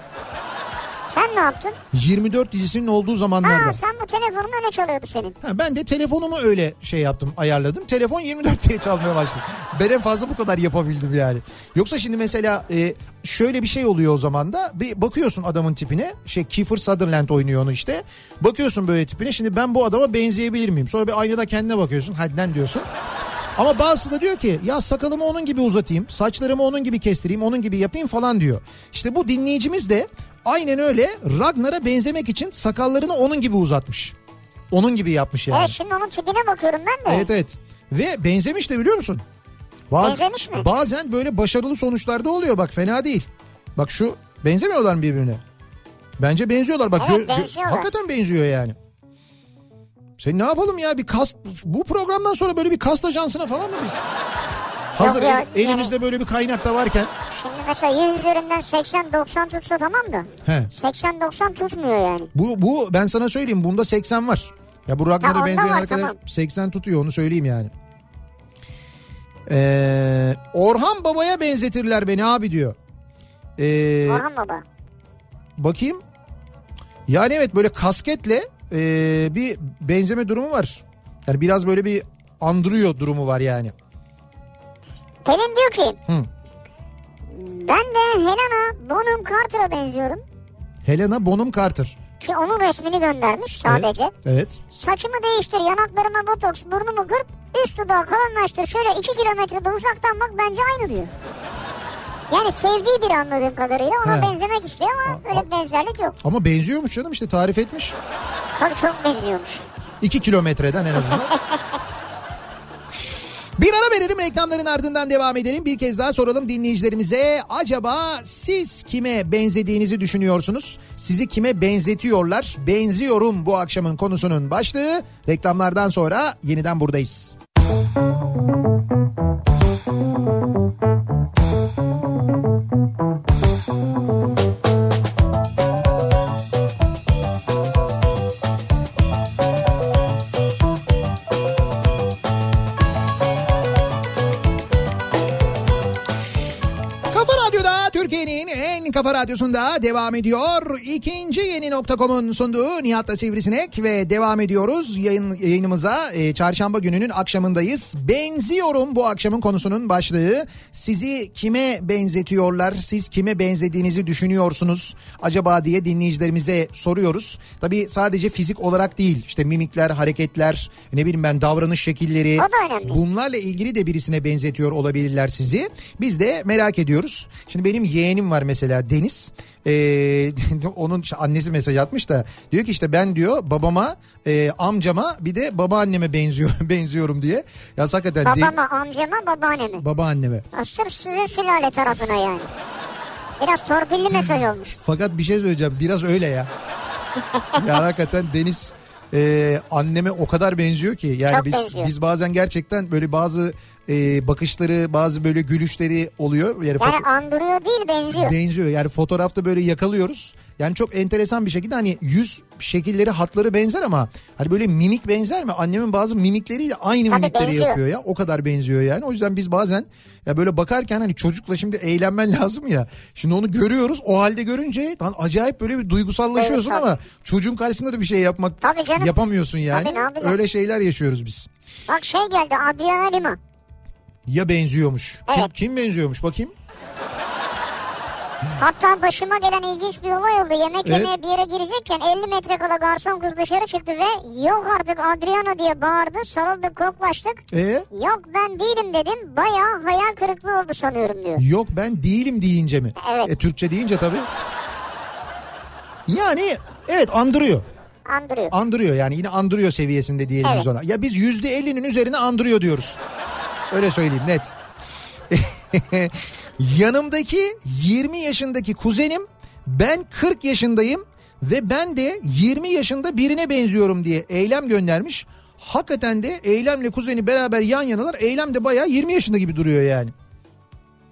Sen ne yaptın? 24 dizisinin olduğu zamanlarda. Ha sen bu telefonun öne çalıyordu senin. Ha, ben de telefonumu öyle şey yaptım ayarladım. Telefon 24 diye çalmaya başladı. Ben en fazla bu kadar yapabildim yani. Yoksa şimdi mesela e, şöyle bir şey oluyor o zaman da bir bakıyorsun adamın tipine. Şey Kiefer Sutherland oynuyor onu işte. Bakıyorsun böyle tipine. Şimdi ben bu adama benzeyebilir miyim? Sonra bir aynada kendine bakıyorsun. Hadi lan diyorsun. Ama bazısı da diyor ki ya sakalımı onun gibi uzatayım, saçlarımı onun gibi kestireyim, onun gibi yapayım falan diyor. İşte bu dinleyicimiz de aynen öyle Ragnar'a benzemek için sakallarını onun gibi uzatmış. Onun gibi yapmış yani. Evet şimdi onun tipine bakıyorum ben de. Evet evet. Ve benzemiş de biliyor musun? Baz- Benzemiş mi? Bazen böyle başarılı sonuçlarda oluyor bak fena değil. Bak şu benzemiyorlar mı birbirine? Bence benziyorlar bak. Evet, benziyorlar. hakikaten benziyor yani. Sen ne yapalım ya bir kast bu programdan sonra böyle bir kast ajansına falan mı biz? Hazır el- elimizde böyle bir kaynak da varken. Şimdi mesela 100 üzerinden 80-90 tutsa tamam da. He. 80-90 tutmuyor yani. Bu bu ben sana söyleyeyim bunda 80 var. Ya bu Ragnar'a benzeyen var, arkadaş tamam. 80 tutuyor onu söyleyeyim yani. Ee, Orhan Baba'ya benzetirler beni abi diyor. Ee, Orhan Baba. bakayım. Yani evet böyle kasketle ee, bir benzeme durumu var. Yani biraz böyle bir andırıyor durumu var yani. Pelin diyor ki. Hı. Ben de Helena Bonham Carter'a benziyorum. Helena Bonham Carter. Ki onun resmini göndermiş sadece. Evet. evet. Saçımı değiştir, yanaklarıma botoks, burnumu kırp, üst dudağı kalınlaştır. Şöyle iki kilometrede uzaktan bak bence aynı diyor. Yani sevdiği biri anladığım kadarıyla ona He. benzemek istiyor ama A- öyle bir benzerlik yok. Ama benziyormuş canım işte tarif etmiş. Tabii çok benziyormuş. 2 kilometreden en azından. <laughs> Bir ara verelim reklamların ardından devam edelim. Bir kez daha soralım dinleyicilerimize. Acaba siz kime benzediğinizi düşünüyorsunuz? Sizi kime benzetiyorlar? Benziyorum bu akşamın konusunun başlığı. Reklamlardan sonra yeniden buradayız. Kafa kafa radyosunda devam ediyor. İkinci yeni nokta.com'un sunduğu Nihat'la Sivrisinek ve devam ediyoruz yayın, yayınımıza. Ee, çarşamba gününün akşamındayız. Benziyorum bu akşamın konusunun başlığı. Sizi kime benzetiyorlar? Siz kime benzediğinizi düşünüyorsunuz? Acaba diye dinleyicilerimize soruyoruz. Tabii sadece fizik olarak değil. işte mimikler, hareketler, ne bileyim ben davranış şekilleri. Bunlarla ilgili de birisine benzetiyor olabilirler sizi. Biz de merak ediyoruz. Şimdi benim yeğenim var mesela Deniz. Ee, <laughs> onun annesi mesaj atmış da diyor ki işte ben diyor babama e, amcama bir de babaanneme benziyor <laughs> benziyorum diye. Ya hakikaten de- Babama, amcama, babaanneme. babaanneme. Ha, Sırf sizin sülale tarafına yani. Biraz torpilli mesaj olmuş. <laughs> Fakat bir şey söyleyeceğim biraz öyle ya. ya hakikaten Deniz e, anneme o kadar benziyor ki yani Çok biz benziyor. biz bazen gerçekten böyle bazı e, bakışları bazı böyle gülüşleri oluyor. Yani, Yani andırıyor değil benziyor. benziyor. Yani fotoğrafta böyle yakalıyoruz. Yani çok enteresan bir şekilde hani yüz şekilleri hatları benzer ama hani böyle mimik benzer mi? Annemin bazı mimikleriyle aynı Tabii mimikleri benziyor. yapıyor ya. O kadar benziyor yani. O yüzden biz bazen ya böyle bakarken hani çocukla şimdi eğlenmen <laughs> lazım ya. Şimdi onu görüyoruz. O halde görünce lan acayip böyle bir duygusallaşıyorsun Duygusal. ama çocuğun karşısında da bir şey yapmak yapamıyorsun yani. Tabii? Öyle şeyler yaşıyoruz biz. Bak şey geldi Adriana Lima. Ya benziyormuş. Kim, Evet. kim benziyormuş bakayım? Hatta başıma gelen ilginç bir olay oldu. Yemek Evet. yemeye bir yere girecekken 50 metre kala garson kız dışarı çıktı ve yok artık Adriana diye bağırdı. Sarıldık koklaştık. E Yok ben değilim dedim. Bayağı hayal kırıklığı oldu sanıyorum diyor. yok ben değilim deyince mi? Evet. E, Türkçe deyince tabii. Yani evet andırıyor. Andırıyor. Andırıyor yani yine andırıyor seviyesinde diyelim biz Evet. ona. Ya biz yüzde ellinin üzerine andırıyor diyoruz. Öyle söyleyeyim net. <laughs> Yanımdaki 20 yaşındaki kuzenim ben 40 yaşındayım ve ben de 20 yaşında birine benziyorum diye eylem göndermiş. Hakikaten de eylemle kuzeni beraber yan yanalar. Eylem de bayağı 20 yaşında gibi duruyor yani.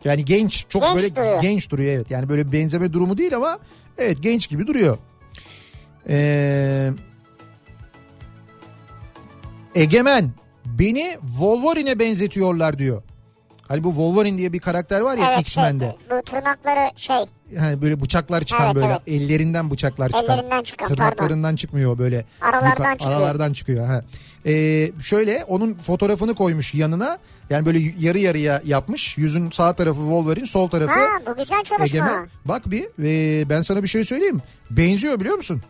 Yani genç çok Genç böyle duruyor. genç duruyor evet. Yani böyle benzeme durumu değil ama evet genç gibi duruyor. Ee, Egemen beni Wolverine'e benzetiyorlar diyor. Hani bu Wolverine diye bir karakter var ya evet X-Men'de. şey, bu tırnakları şey Hani böyle bıçaklar çıkan Evet, böyle evet. ellerinden bıçaklar çıkan. Ellerinden çıkan, Tırnaklarından çıkmıyor böyle. Aralardan çıkıyor. Aralardan çıkıyor. Ha. Ee, şöyle onun fotoğrafını koymuş yanına. Yani böyle yarı yarıya yapmış. Yüzün sağ tarafı Wolverine sol tarafı ha bu güzel çalışma. Egemen. Bak bir ee, ben sana bir şey söyleyeyim. Benziyor biliyor musun?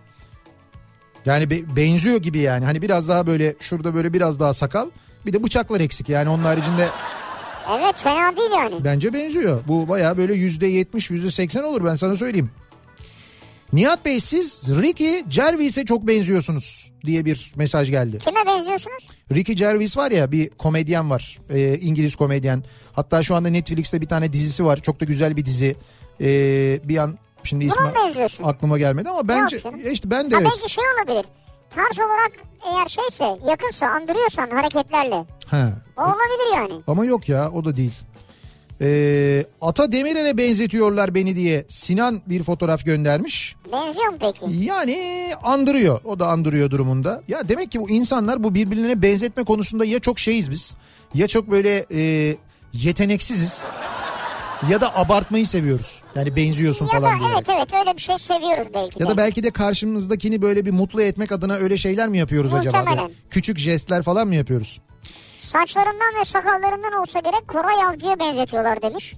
Yani be- benziyor gibi yani. Hani biraz daha böyle şurada böyle biraz daha sakal. Bir de bıçaklar eksik yani onun haricinde Evet fena değil yani. bence benziyor. Bu baya böyle yüzde yetmiş yüzde seksen olur ben sana söyleyeyim. Nihat Bey siz Ricky Gervais'e çok benziyorsunuz diye bir mesaj geldi. Kime benziyorsunuz? Ricky Gervais var ya bir komedyen var. Ee, İngiliz komedyen. Hatta şu anda Netflix'te bir tane dizisi var. Çok da güzel bir dizi. Ee, bir an şimdi ismi aklıma gelmedi ama bence e işte ben de Ha evet. belki şey olabilir. Tarz olarak eğer şeyse yakınsa andırıyorsan hareketlerle. Ha. O olabilir yani. Ama yok ya o da değil. Ee, Ata Demirer'e benzetiyorlar beni diye Sinan bir fotoğraf göndermiş. Benziyor mu peki? Yani andırıyor. O da andırıyor durumunda. Ya demek ki bu insanlar bu birbirine benzetme konusunda ya çok şeyiz biz. Ya çok böyle e, yeteneksiziz. Ya da abartmayı seviyoruz. Yani benziyorsun Ya da falan diye. evet evet öyle bir şey seviyoruz belki Ya de. da belki de karşımızdakini böyle bir mutlu etmek adına öyle şeyler mi yapıyoruz acaba? Muhtemelen. Böyle Küçük jestler falan mı yapıyoruz? Saçlarından ve sakallarından olsa gerek Koray Avcı'ya benzetiyorlar demiş.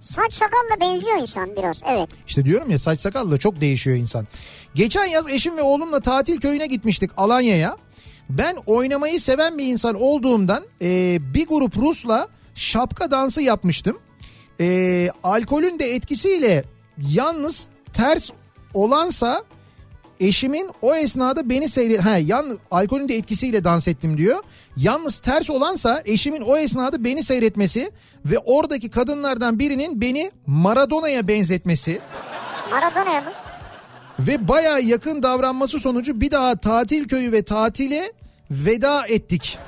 Saç sakalla benziyor insan biraz evet. İşte diyorum ya saç sakal da çok değişiyor insan. Geçen yaz eşim ve oğlumla tatil köyüne gitmiştik Alanya'ya. Ben oynamayı seven bir insan olduğumdan e, bir grup Rus'la şapka dansı yapmıştım. E, alkolün de etkisiyle yalnız ters olansa eşimin o esnada beni seyret... Ha, yan, alkolün de etkisiyle dans ettim diyor. Yalnız ters olansa eşimin o esnada beni seyretmesi ve oradaki kadınlardan birinin beni Maradona'ya benzetmesi Maradona mı? ve baya yakın davranması sonucu bir daha tatil köyü ve tatile veda ettik.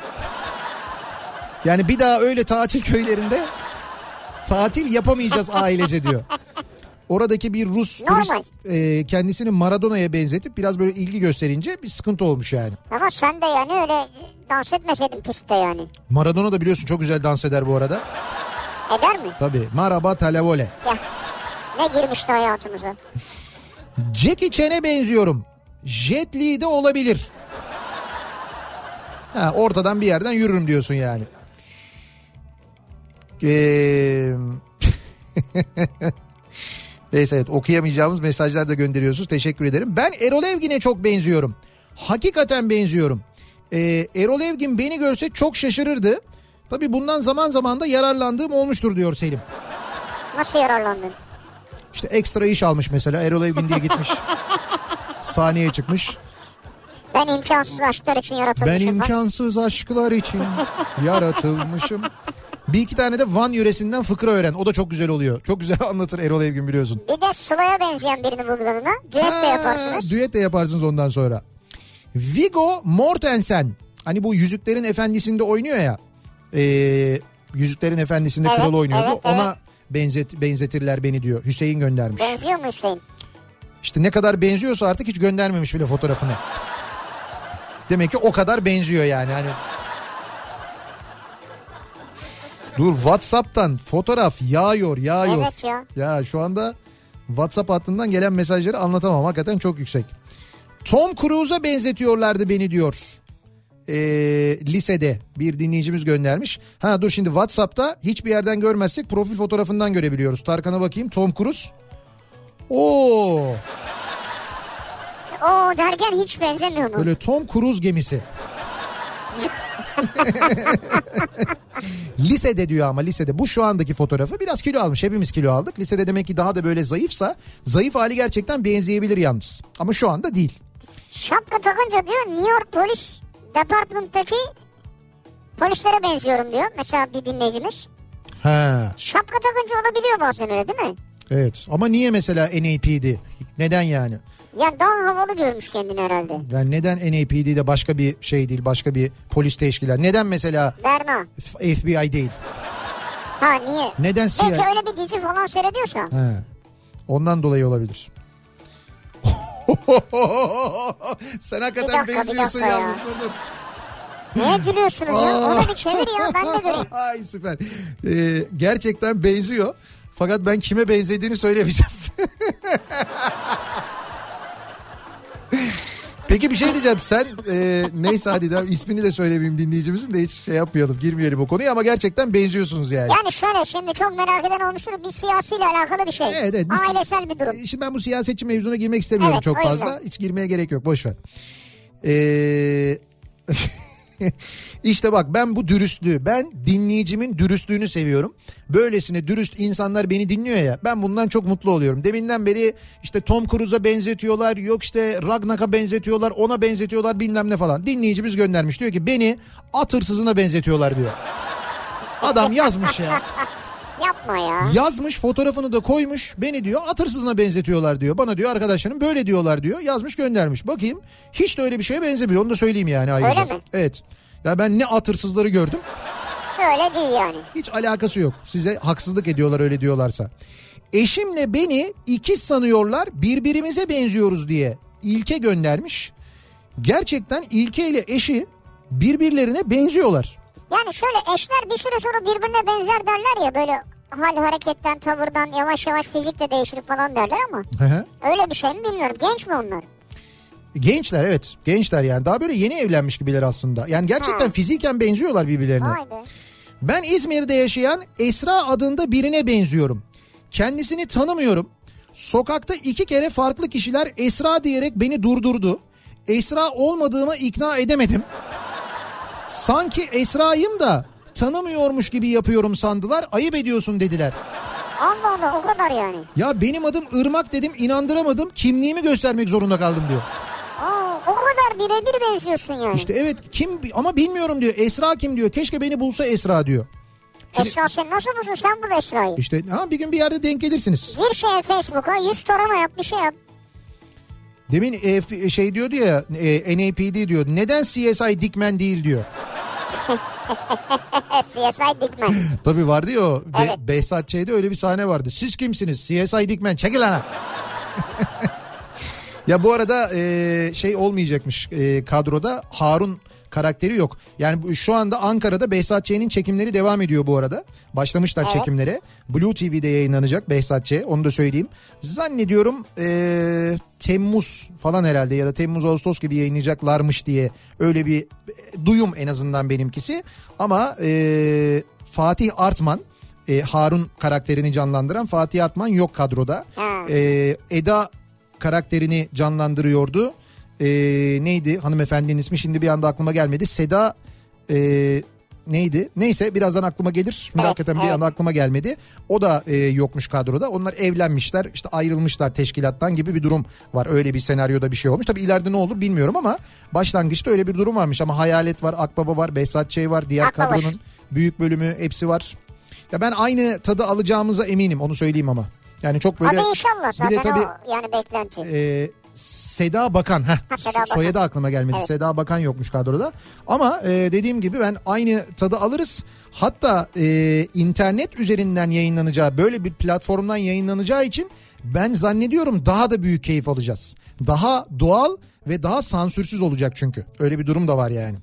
Yani bir daha öyle tatil köylerinde tatil yapamayacağız ailece diyor. Oradaki bir Rus Normal. turist e, kendisini Maradona'ya benzetip biraz böyle ilgi gösterince bir sıkıntı olmuş yani. Ama sen de yani öyle dans etmeseydin pistte yani. Maradona da biliyorsun çok güzel dans eder bu arada. Eder mi? Tabii. Maraba talavole. Ya ne girmişti hayatımıza. Jackie Chan'e benziyorum. Jet Li de olabilir. Ha, ortadan bir yerden yürürüm diyorsun yani. Ee... <laughs> Neyse evet okuyamayacağımız mesajlar da gönderiyorsunuz. Teşekkür ederim. Ben Erol Evgin'e çok benziyorum. Hakikaten benziyorum. Ee, Erol Evgin beni görse çok şaşırırdı. Tabii bundan zaman zaman da yararlandığım olmuştur diyor Selim. Nasıl yararlandın? İşte ekstra iş almış mesela Erol Evgin diye gitmiş. <laughs> Sahneye çıkmış. Ben imkansız aşklar için Ben yaratılmışım. bak. imkansız aşklar için yaratılmışım. <laughs> Bir iki tane de Van yöresinden fıkra öğren. O da çok güzel oluyor. Çok güzel <laughs> anlatır Erol Evgin biliyorsun. Bir de Sıla'ya benzeyen birini bul yanına. Düet de yaparsınız. Düet de yaparsınız ondan sonra. Viggo Mortensen. Hani bu Yüzüklerin Efendisi'nde oynuyor ya. Ee, Yüzüklerin Efendisi'nde Evet, kral oynuyordu. evet, evet. Ona benzet benzetirler beni diyor. Hüseyin göndermiş. Benziyor mu Hüseyin? İşte ne kadar benziyorsa artık hiç göndermemiş bile fotoğrafını. Demek ki o kadar benziyor yani. Hani Dur WhatsApp'tan fotoğraf yağıyor yağıyor. Evet ya. Ya şu anda WhatsApp hattından gelen mesajları anlatamam. Hakikaten çok yüksek. Tom Cruise'a benzetiyorlardı beni diyor. e, lisede bir dinleyicimiz göndermiş. Ha dur şimdi WhatsApp'ta hiçbir yerden görmezsek profil fotoğrafından görebiliyoruz. Tarkan'a bakayım Tom Cruise. Oo Oo derken hiç benzemiyor mu? böyle Tom Cruise gemisi. <laughs> <laughs> lisede diyor ama lisede bu şu andaki fotoğrafı biraz kilo almış hepimiz kilo aldık. Lisede demek ki daha da böyle zayıfsa zayıf hali gerçekten benzeyebilir yalnız. Ama şu anda değil. Şapka takınca diyor New York Polis Department'taki polislere benziyorum diyor. Mesela bir dinleyicimiz. Ha Şapka takınca olabiliyor bazen öyle değil mi? evet ama niye mesela NAPD? Neden yani? Ya daha havalı görmüş kendini herhalde. Yani neden NAPD de başka bir şey değil başka bir polis teşkilatı? Neden mesela Berna. FBI değil? Ha niye? Neden Belki CIA? öyle bir dizi falan seyrediyorsa. He. Ondan dolayı olabilir. <laughs> Sen hakikaten dakika, benziyorsun ya. yalnız. Dur. Neye gülüyorsunuz ya? Onu bir çevir ya ben de göreyim. <laughs> Ay süper. Ee, gerçekten benziyor. Fakat ben kime benzediğini söylemeyeceğim. <laughs> Peki bir şey diyeceğim sen e, neyse hadi de ismini de söylemeyeyim dinleyicimizin de hiç şey yapmayalım girmeyelim o konuya ama gerçekten benziyorsunuz yani. Yani şöyle şimdi çok merak eden olmuştur. Bir siyasiyle alakalı bir şey. Evet, evet, bir- Ailesel bir durum. E, Şimdi ben bu siyasetçi mevzuna girmek istemiyorum Evet, çok fazla. Hiç girmeye gerek yok boş ver. Ee, <laughs> <laughs> işte bak ben bu dürüstlüğü ben dinleyicimin dürüstlüğünü seviyorum. Böylesine dürüst insanlar beni dinliyor ya ben bundan çok mutlu oluyorum. Deminden beri işte Tom Cruise'a benzetiyorlar yok işte Ragnar'a benzetiyorlar ona benzetiyorlar bilmem ne falan. Dinleyicimiz göndermiş diyor ki beni at hırsızına benzetiyorlar diyor. Adam yazmış ya. Yapma ya. Yazmış fotoğrafını da koymuş. Beni diyor at hırsızına benzetiyorlar diyor. Bana diyor arkadaşlarım böyle diyorlar diyor. Yazmış göndermiş. Bakayım hiç de öyle bir şeye benzemiyor. Onu da söyleyeyim yani ayrıca. Öyle mi? Evet. Ya ben ne at hırsızları gördüm. Öyle değil yani. Hiç alakası yok. Size haksızlık ediyorlar öyle diyorlarsa. Eşimle beni ikiz sanıyorlar birbirimize benziyoruz diye İlke göndermiş. Gerçekten İlke ile eşi birbirlerine benziyorlar. Yani şöyle eşler bir süre sonra birbirine benzer derler ya böyle hal hareketten tavırdan yavaş yavaş fizik de değişir falan derler ama Hı hı. öyle bir şey mi bilmiyorum. Genç mi onlar? Gençler evet gençler yani daha böyle yeni evlenmiş gibiler aslında. Yani gerçekten Ha. fiziken benziyorlar birbirlerine. Vay be. Ben İzmir'de yaşayan Esra adında birine benziyorum. Kendisini tanımıyorum. Sokakta iki kere farklı kişiler Esra diyerek beni durdurdu. Esra olmadığımı ikna edemedim. Sanki Esra'yım da tanımıyormuş gibi yapıyorum sandılar. Ayıp ediyorsun dediler. Allah Allah o kadar yani. Ya benim adım Irmak dedim inandıramadım. Kimliğimi göstermek zorunda kaldım diyor. Aa, o kadar birebir benziyorsun yani. İşte evet kim ama bilmiyorum diyor. Esra kim diyor. Keşke beni bulsa Esra diyor. Şimdi- Esra sen nasıl bulsun sen bul Esra'yı. İşte ha bir gün bir yerde denk gelirsiniz. Gir şeye Facebook'a yüz tarama yap bir şey yap. Demin e, şey diyordu ya e, NAPD diyor. Neden CSI Dickman değil diyor. <laughs> <laughs> CSI Dikmen. Tabii vardı ya o Be- Evet. Behzat Ç'de öyle bir sahne vardı. Siz kimsiniz? CSI Dickman çekil lan. <laughs> ya bu arada e, şey olmayacakmış e, kadroda Harun karakteri yok. Yani şu anda Ankara'da Behzat Ç'nin çekimleri devam ediyor bu arada. Başlamışlar Evet. çekimlere. Blue TV'de yayınlanacak Behzat Ç. Onu da söyleyeyim. Zannediyorum e, Temmuz falan herhalde ya da Temmuz Ağustos gibi yayınlayacaklarmış diye öyle bir e, duyum en azından benimkisi. Ama e, Fatih Artman e, Harun karakterini canlandıran Fatih Artman yok kadroda. E, Eda karakterini canlandırıyordu. E, neydi hanımefendinin ismi şimdi bir anda aklıma gelmedi. Seda e, neydi? Neyse birazdan aklıma gelir. Evet, hakikaten bir anda aklıma gelmedi. O da e, yokmuş kadroda. Onlar evlenmişler işte ayrılmışlar teşkilattan gibi bir durum var. Öyle bir senaryoda bir şey olmuş. Tabii ileride ne olur bilmiyorum ama başlangıçta öyle bir durum varmış. Ama Hayalet var, Akbaba var, Behzat Ç. var. Diğer Akbaba. kadronun büyük bölümü hepsi var. Ya ben aynı tadı alacağımıza eminim onu söyleyeyim ama. Yani çok böyle... Hadi inşallah Bir de zaten tabii o yani beklenti. e, Seda Bakan. Heh, Ha, Seda Bakan. Soyadı aklıma gelmedi. Evet. Seda Bakan yokmuş kadroda. Ama e, dediğim gibi ben aynı tadı alırız. Hatta e, internet üzerinden yayınlanacağı böyle bir platformdan yayınlanacağı için ben zannediyorum daha da büyük keyif alacağız. Daha doğal ve daha sansürsüz olacak çünkü. Öyle bir durum da var yani.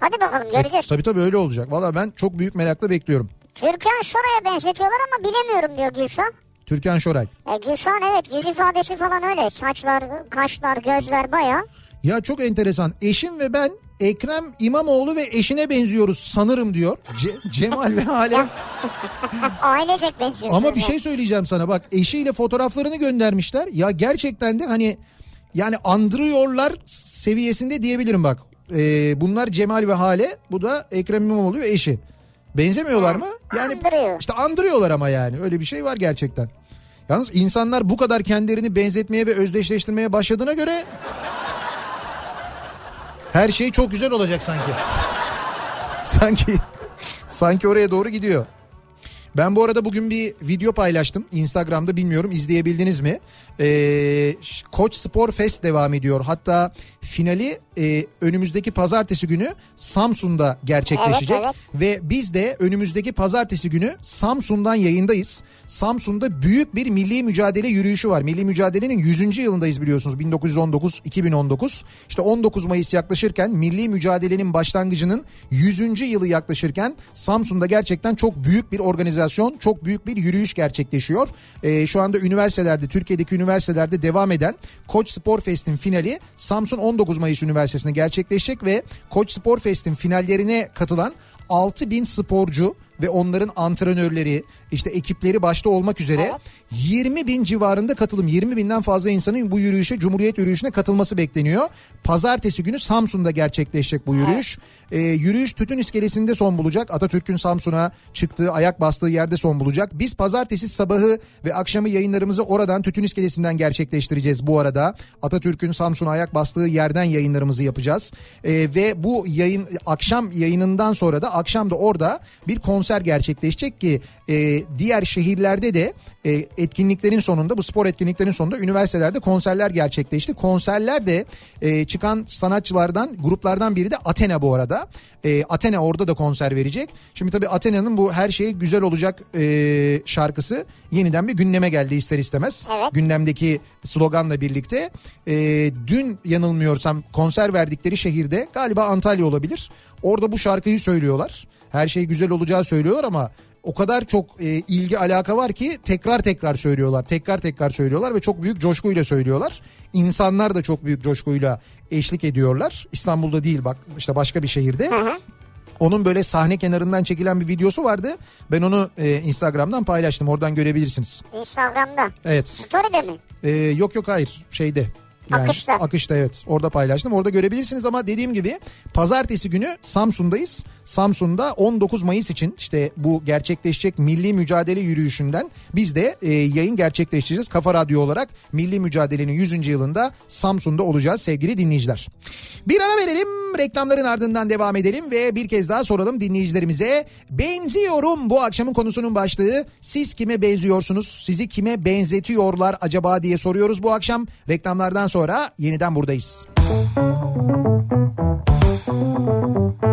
Hadi bakalım göreceğiz. Tabii tabii öyle olacak. Valla ben çok büyük merakla bekliyorum. Türkan Şoray'a benzetiyorlar ama bilemiyorum diyor Gülşah. Türkan Şoray. E, Gülşah'ın evet yüz ifadesi falan öyle. Saçlar, kaşlar, gözler baya. Ya çok enteresan. Eşim ve ben Ekrem İmamoğlu ve eşine benziyoruz sanırım diyor. Ce- Cemal ve Hale. <laughs> Ailecek benziyor. Ama bir şey söyleyeceğim sana bak eşiyle fotoğraflarını göndermişler. Ya gerçekten de hani yani andırıyorlar seviyesinde diyebilirim bak. Ee, bunlar Cemal ve Hale bu da Ekrem İmamoğlu ve eşi. Benzemiyorlar mı? Yani andırıyor. işte andırıyorlar ama yani öyle bir şey var gerçekten. Yalnız insanlar bu kadar kendilerini benzetmeye ve özdeşleştirmeye başladığına göre her şey çok güzel olacak sanki. <laughs> sanki sanki oraya doğru gidiyor. Ben bu arada bugün bir video paylaştım. Instagram'da bilmiyorum izleyebildiniz mi? Ee, Koç Spor Fest devam ediyor. Hatta finali e, önümüzdeki pazartesi günü Samsun'da gerçekleşecek. Evet, Ve biz de önümüzdeki pazartesi günü Samsun'dan yayındayız. Samsun'da büyük bir milli mücadele yürüyüşü var. Milli mücadelenin 100. yılındayız biliyorsunuz 1919-2019. İşte 19 Mayıs yaklaşırken milli mücadelenin başlangıcının 100. yılı yaklaşırken Samsun'da gerçekten çok büyük bir organizasyon, çok büyük bir yürüyüş gerçekleşiyor. Ee, şu anda üniversitelerde, Türkiye'deki üniversitelerde devam eden Koç Spor Fest'in finali Samsun 19 Mayıs Üniversitesi'nde gerçekleşecek ve Koç Spor Fest'in finallerine katılan 6000 sporcu ve onların antrenörleri işte ekipleri başta olmak üzere 20 bin civarında katılım 20 binden fazla insanın bu yürüyüşe Cumhuriyet yürüyüşüne katılması bekleniyor. Pazartesi günü Samsun'da gerçekleşecek bu yürüyüş. Ee, yürüyüş Tütün iskelesinde son bulacak. Atatürk'ün Samsun'a çıktığı ayak bastığı yerde son bulacak. Biz pazartesi sabahı ve akşamı yayınlarımızı oradan Tütün iskelesinden gerçekleştireceğiz bu arada. Atatürk'ün Samsun'a ayak bastığı yerden yayınlarımızı yapacağız. Ee, ve bu yayın akşam yayınından sonra da akşam da orada bir konser gerçekleşecek ki e, diğer şehirlerde de e, etkinliklerin sonunda bu spor etkinliklerin sonunda üniversitelerde konserler gerçekleşti. Konserler e, çıkan sanatçılardan gruplardan biri de Athena bu arada. E, Athena orada da konser verecek. Şimdi tabii Athena'nın bu her şey güzel olacak e, şarkısı yeniden bir gündeme geldi ister istemez. Evet. Gündemdeki sloganla birlikte. E, dün yanılmıyorsam konser verdikleri şehirde galiba Antalya olabilir. Orada bu şarkıyı söylüyorlar. Her şey güzel olacağı söylüyorlar ama o kadar çok e, ilgi alaka var ki tekrar tekrar söylüyorlar. Tekrar tekrar söylüyorlar ve çok büyük coşkuyla söylüyorlar. İnsanlar da çok büyük coşkuyla eşlik ediyorlar. İstanbul'da değil bak işte başka bir şehirde. Onun böyle sahne kenarından çekilen bir videosu vardı. Ben onu e, Instagram'dan paylaştım. Oradan görebilirsiniz. Instagram'da. Evet. Story'de mi? Ee, yok yok hayır şeyde. Akışta. Akışta evet orada paylaştım orada görebilirsiniz ama dediğim gibi pazartesi günü Samsun'dayız. Samsun'da 19 Mayıs için işte bu gerçekleşecek milli mücadele yürüyüşünden biz de e, yayın gerçekleştireceğiz. Kafa Radyo olarak milli mücadelenin 100. yılında Samsun'da olacağız sevgili dinleyiciler. Bir ara verelim reklamların ardından devam edelim ve bir kez daha soralım dinleyicilerimize. Benziyorum bu akşamın konusunun başlığı. Siz kime benziyorsunuz? Sizi kime benzetiyorlar acaba diye soruyoruz bu akşam. Reklamlardan sonra yeniden buradayız. Kafa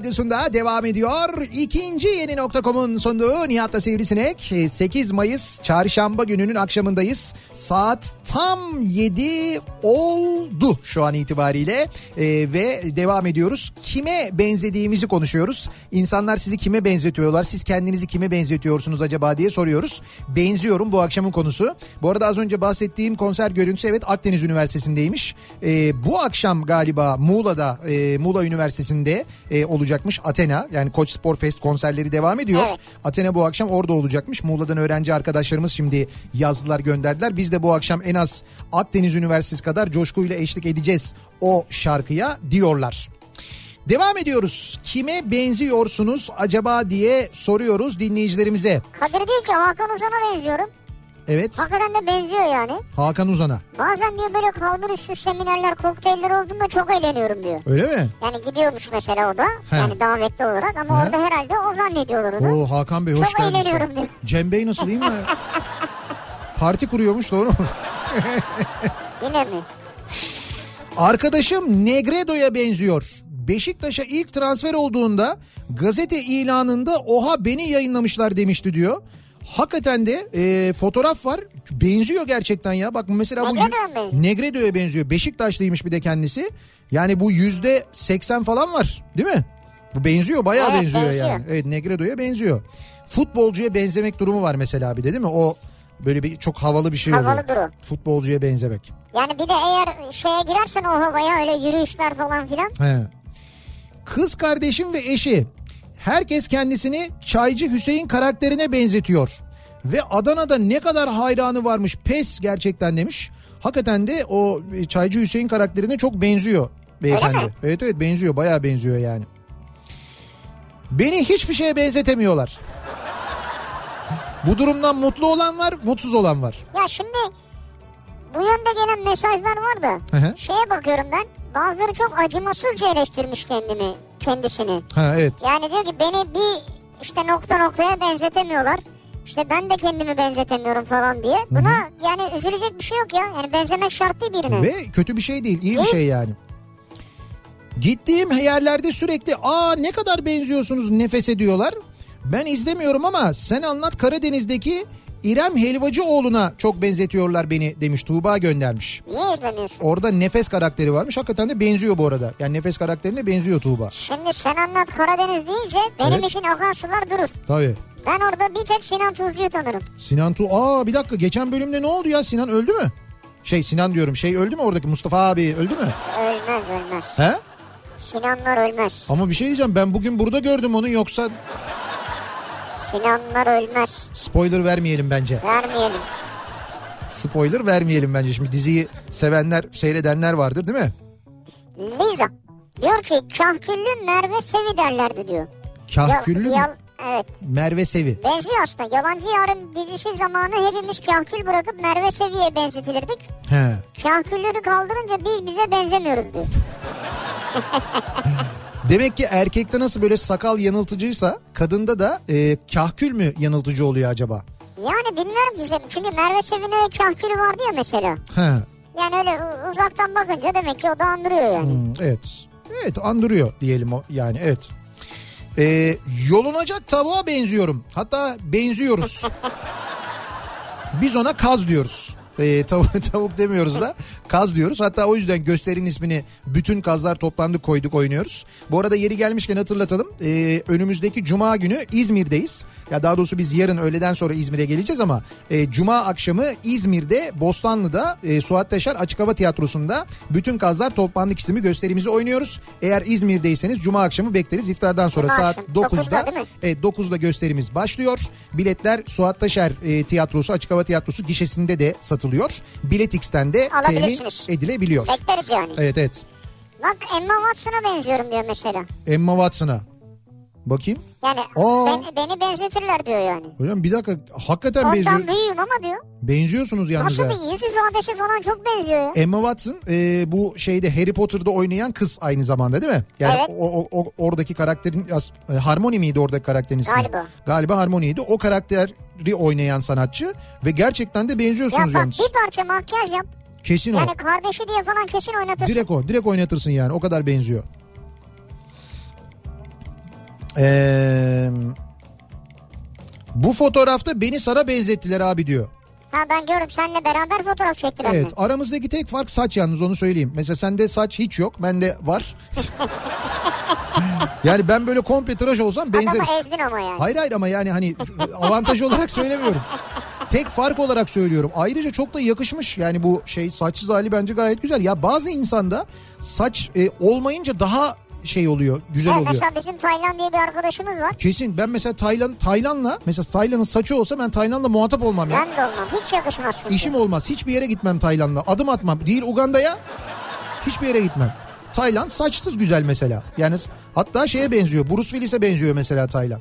radyosunda devam ediyor. İkinci yeni nokta.com'un sunduğu Nihat'la Sivrisinek. 8 Mayıs çarşamba gününün akşamındayız. Saat tam 7 oldu şu an itibariyle. Ee, ve devam ediyoruz. Kime benzediğimizi konuşuyoruz. İnsanlar sizi kime benzetiyorlar? Siz kendinizi kime benzetiyorsunuz acaba diye soruyoruz. Benziyorum bu akşamın konusu. Bu arada az önce bahsettiğim konser görüntüsü evet Akdeniz Üniversitesi'ndeymiş. Ee, bu akşam galiba Muğla'da e, Muğla Üniversitesi'nde e, olacakmış Athena. Yani Koç Spor Fest konserleri devam ediyor. Evet. Athena bu akşam orada olacakmış. Muğla'dan öğrenci arkadaşlarımız şimdi yazdılar gönderdiler. Biz de bu akşam en az Akdeniz Üniversitesi kadar coşkuyla eşlik edeceğiz o şarkıya diyorlar. Devam ediyoruz. Kime benziyorsunuz acaba diye soruyoruz dinleyicilerimize. Kadir diyor ki Hakan Ozan'a benziyorum. Evet Hakikaten de benziyor yani. Hakan Uzan'a. Bazen diyor böyle kalbur üstü seminerler, kokteyller olduğunda çok eğleniyorum diyor. Öyle mi? Yani gidiyormuş mesela o da. He. Yani davetli olarak ama He. orada herhalde o zannediyorlar onu. Oo Hakan Bey hoş Çok geldiniz. eğleniyorum diyor. Cem Bey nasıl değil mi? <laughs> Parti kuruyormuş doğru mu? <laughs> Yine mi? Arkadaşım Negredo'ya benziyor. Beşiktaş'a ilk transfer olduğunda gazete ilanında oha beni yayınlamışlar demişti diyor. Hakikaten de e, fotoğraf var. Benziyor gerçekten ya. Bak mesela bu benziyor? Negredo'ya benziyor. Beşiktaşlıymış bir de kendisi. Yani bu yüzde seksen falan var değil mi? Bu benziyor bayağı Evet, benziyor, benziyor. yani. Evet Negredo'ya benziyor. Futbolcuya benzemek durumu var mesela bir de değil mi? O böyle bir çok havalı bir şey oluyor. Havalıdır o. Futbolcuya benzemek. Yani bir de eğer şeye girersen o havaya öyle yürüyüşler falan filan. He. Kız kardeşim ve eşi herkes kendisini Çaycı Hüseyin karakterine benzetiyor. Ve Adana'da ne kadar hayranı varmış pes gerçekten demiş. Hakikaten de o Çaycı Hüseyin karakterine çok benziyor beyefendi. Evet evet benziyor bayağı benziyor yani. Beni hiçbir şeye benzetemiyorlar. Bu durumdan mutlu olan var, mutsuz olan var. Ya şimdi bu yönde gelen mesajlar var da Hı hı. şeye bakıyorum ben. Bazıları çok acımasızca eleştirmiş kendimi, kendisini. Ha evet. Yani diyor ki beni bir işte nokta noktaya benzetemiyorlar. İşte ben de kendimi benzetemiyorum falan diye. Buna yani üzülecek bir şey yok ya. Yani benzemek şart değil birine. Ve kötü bir şey değil, iyi bir şey yani. Gittiğim yerlerde sürekli aa ne kadar benziyorsunuz nefes ediyorlar. Ben izlemiyorum ama sen anlat Karadeniz'deki İrem Helvacıoğlu'na çok benzetiyorlar beni demiş Tuğba göndermiş. Niye izlemiyorsun? Orada nefes karakteri varmış hakikaten de benziyor bu arada. Yani nefes karakterine benziyor Tuğba. Şimdi sen anlat Karadeniz deyince benim Evet. için akan sular durur. Tabii. Ben orada bir tek Sinan Tuzcu'yu tanırım. Sinan Tu aa bir dakika geçen bölümde ne oldu ya Sinan öldü mü? Şey Sinan diyorum şey öldü mü oradaki Mustafa abi öldü mü? Ölmez ölmez. He? Sinanlar ölmez. Ama bir şey diyeceğim ben bugün burada gördüm onu yoksa Sinanlar ölmez. spoiler vermeyelim bence. Vermeyelim. Spoiler vermeyelim bence. Şimdi diziyi sevenler, seyredenler vardır değil mi? Liza diyor ki kahküllü Merve Sevi derlerdi diyor. Kahküllü Yal- yal- evet Merve Sevi. benziyor aslında. Yalancı Yarın dizisi zamanı hepimiz kahkül bırakıp Merve Sevi'ye benzetilirdik. He. Kahkülleri kaldırınca biz bize benzemiyoruz diyor. <laughs> Demek ki erkekte nasıl böyle sakal yanıltıcıysa kadında da e, kahkül mü yanıltıcı oluyor acaba? Yani bilmiyorum ki işte. çünkü Merve Sevi'nin kahkülü vardı ya mesela. He. Yani öyle uzaktan bakınca demek ki o da andırıyor yani. Hmm, evet. Evet andırıyor diyelim o yani evet. E, yolunacak tavuğa benziyorum. Hatta benziyoruz. <laughs> Biz ona kaz diyoruz. E, tavuk, <laughs> tavuk demiyoruz da kaz diyoruz. Hatta o yüzden gösterinin ismini bütün kazlar toplandı koyduk oynuyoruz. Bu arada yeri gelmişken hatırlatalım. E, önümüzdeki cuma günü İzmir'deyiz. Ya daha doğrusu biz yarın öğleden sonra İzmir'e geleceğiz ama e, cuma akşamı İzmir'de Bostanlı'da e, Suat Teşer Açık Hava Tiyatrosu'nda bütün kazlar toplandık isimli gösterimizi oynuyoruz. Eğer İzmir'deyseniz cuma akşamı bekleriz. İftardan sonra Cuma saat akşam, 9'da. 9'da değil mi? Evet 9'da gösterimiz başlıyor. Biletler Suat Taşer e, Tiyatrosu Açık Hava Tiyatrosu gişesinde de satılıyor. Bilet X'ten de temin edilebiliyor. Bekleriz yani. Evet evet. Bak Emma Watson'a benziyorum diyor mesela. Emma Watson'a. Bakayım. Yani Aa. ben- beni benzetirler diyor yani. Hocam bir dakika hakikaten benziyor. Ondan büyüğüm ama diyor. Benziyorsunuz yalnız Nasıl bir yüz ifadesi falan çok benziyor ya. Emma Watson e, bu şeyde Harry Potter'da oynayan kız aynı zamanda değil mi? Yani Evet. o, o- o- oradaki karakterin e, Harmony miydi oradaki karakterin ismi? Galiba. Galiba Harmony'ydi. O karakteri oynayan sanatçı ve gerçekten de Ya benziyorsunuz bak yalnız. bir parça makyaj yap. Kesin o. Yani kardeşi diye falan kesin oynatırsın. Direkt o. Direkt oynatırsın yani. O kadar benziyor. Ee, bu fotoğrafta beni sana benzettiler abi diyor. Ha ben gördüm seninle beraber fotoğraf çektiler Evet mi? aramızdaki tek fark saç yalnız onu söyleyeyim. Mesela sende saç hiç yok bende var. <laughs> yani ben böyle komple tıraş olsam benzeriz. Adamı ezdin ama yani. Hayır hayır ama yani hani avantaj olarak söylemiyorum. Tek fark olarak söylüyorum. Ayrıca çok da yakışmış. Yani bu şey saçsız hali bence gayet güzel. Ya bazı insanda saç e, olmayınca daha şey oluyor, güzel Evet, oluyor. mesela bizim Taylan diye bir arkadaşımız var. Kesin ben mesela Taylan Taylan'la mesela Taylan'ın saçı olsa ben Taylan'la muhatap olmam ya. Ben de olmam. Hiç yakışmaz çünkü. İşim olmaz. Hiçbir yere gitmem Tayland'la. Adım atmam. Değil Uganda'ya. Hiçbir yere gitmem. Tayland saçsız güzel mesela. Yani hatta şeye benziyor. Bruce Willis'e benziyor mesela Tayland.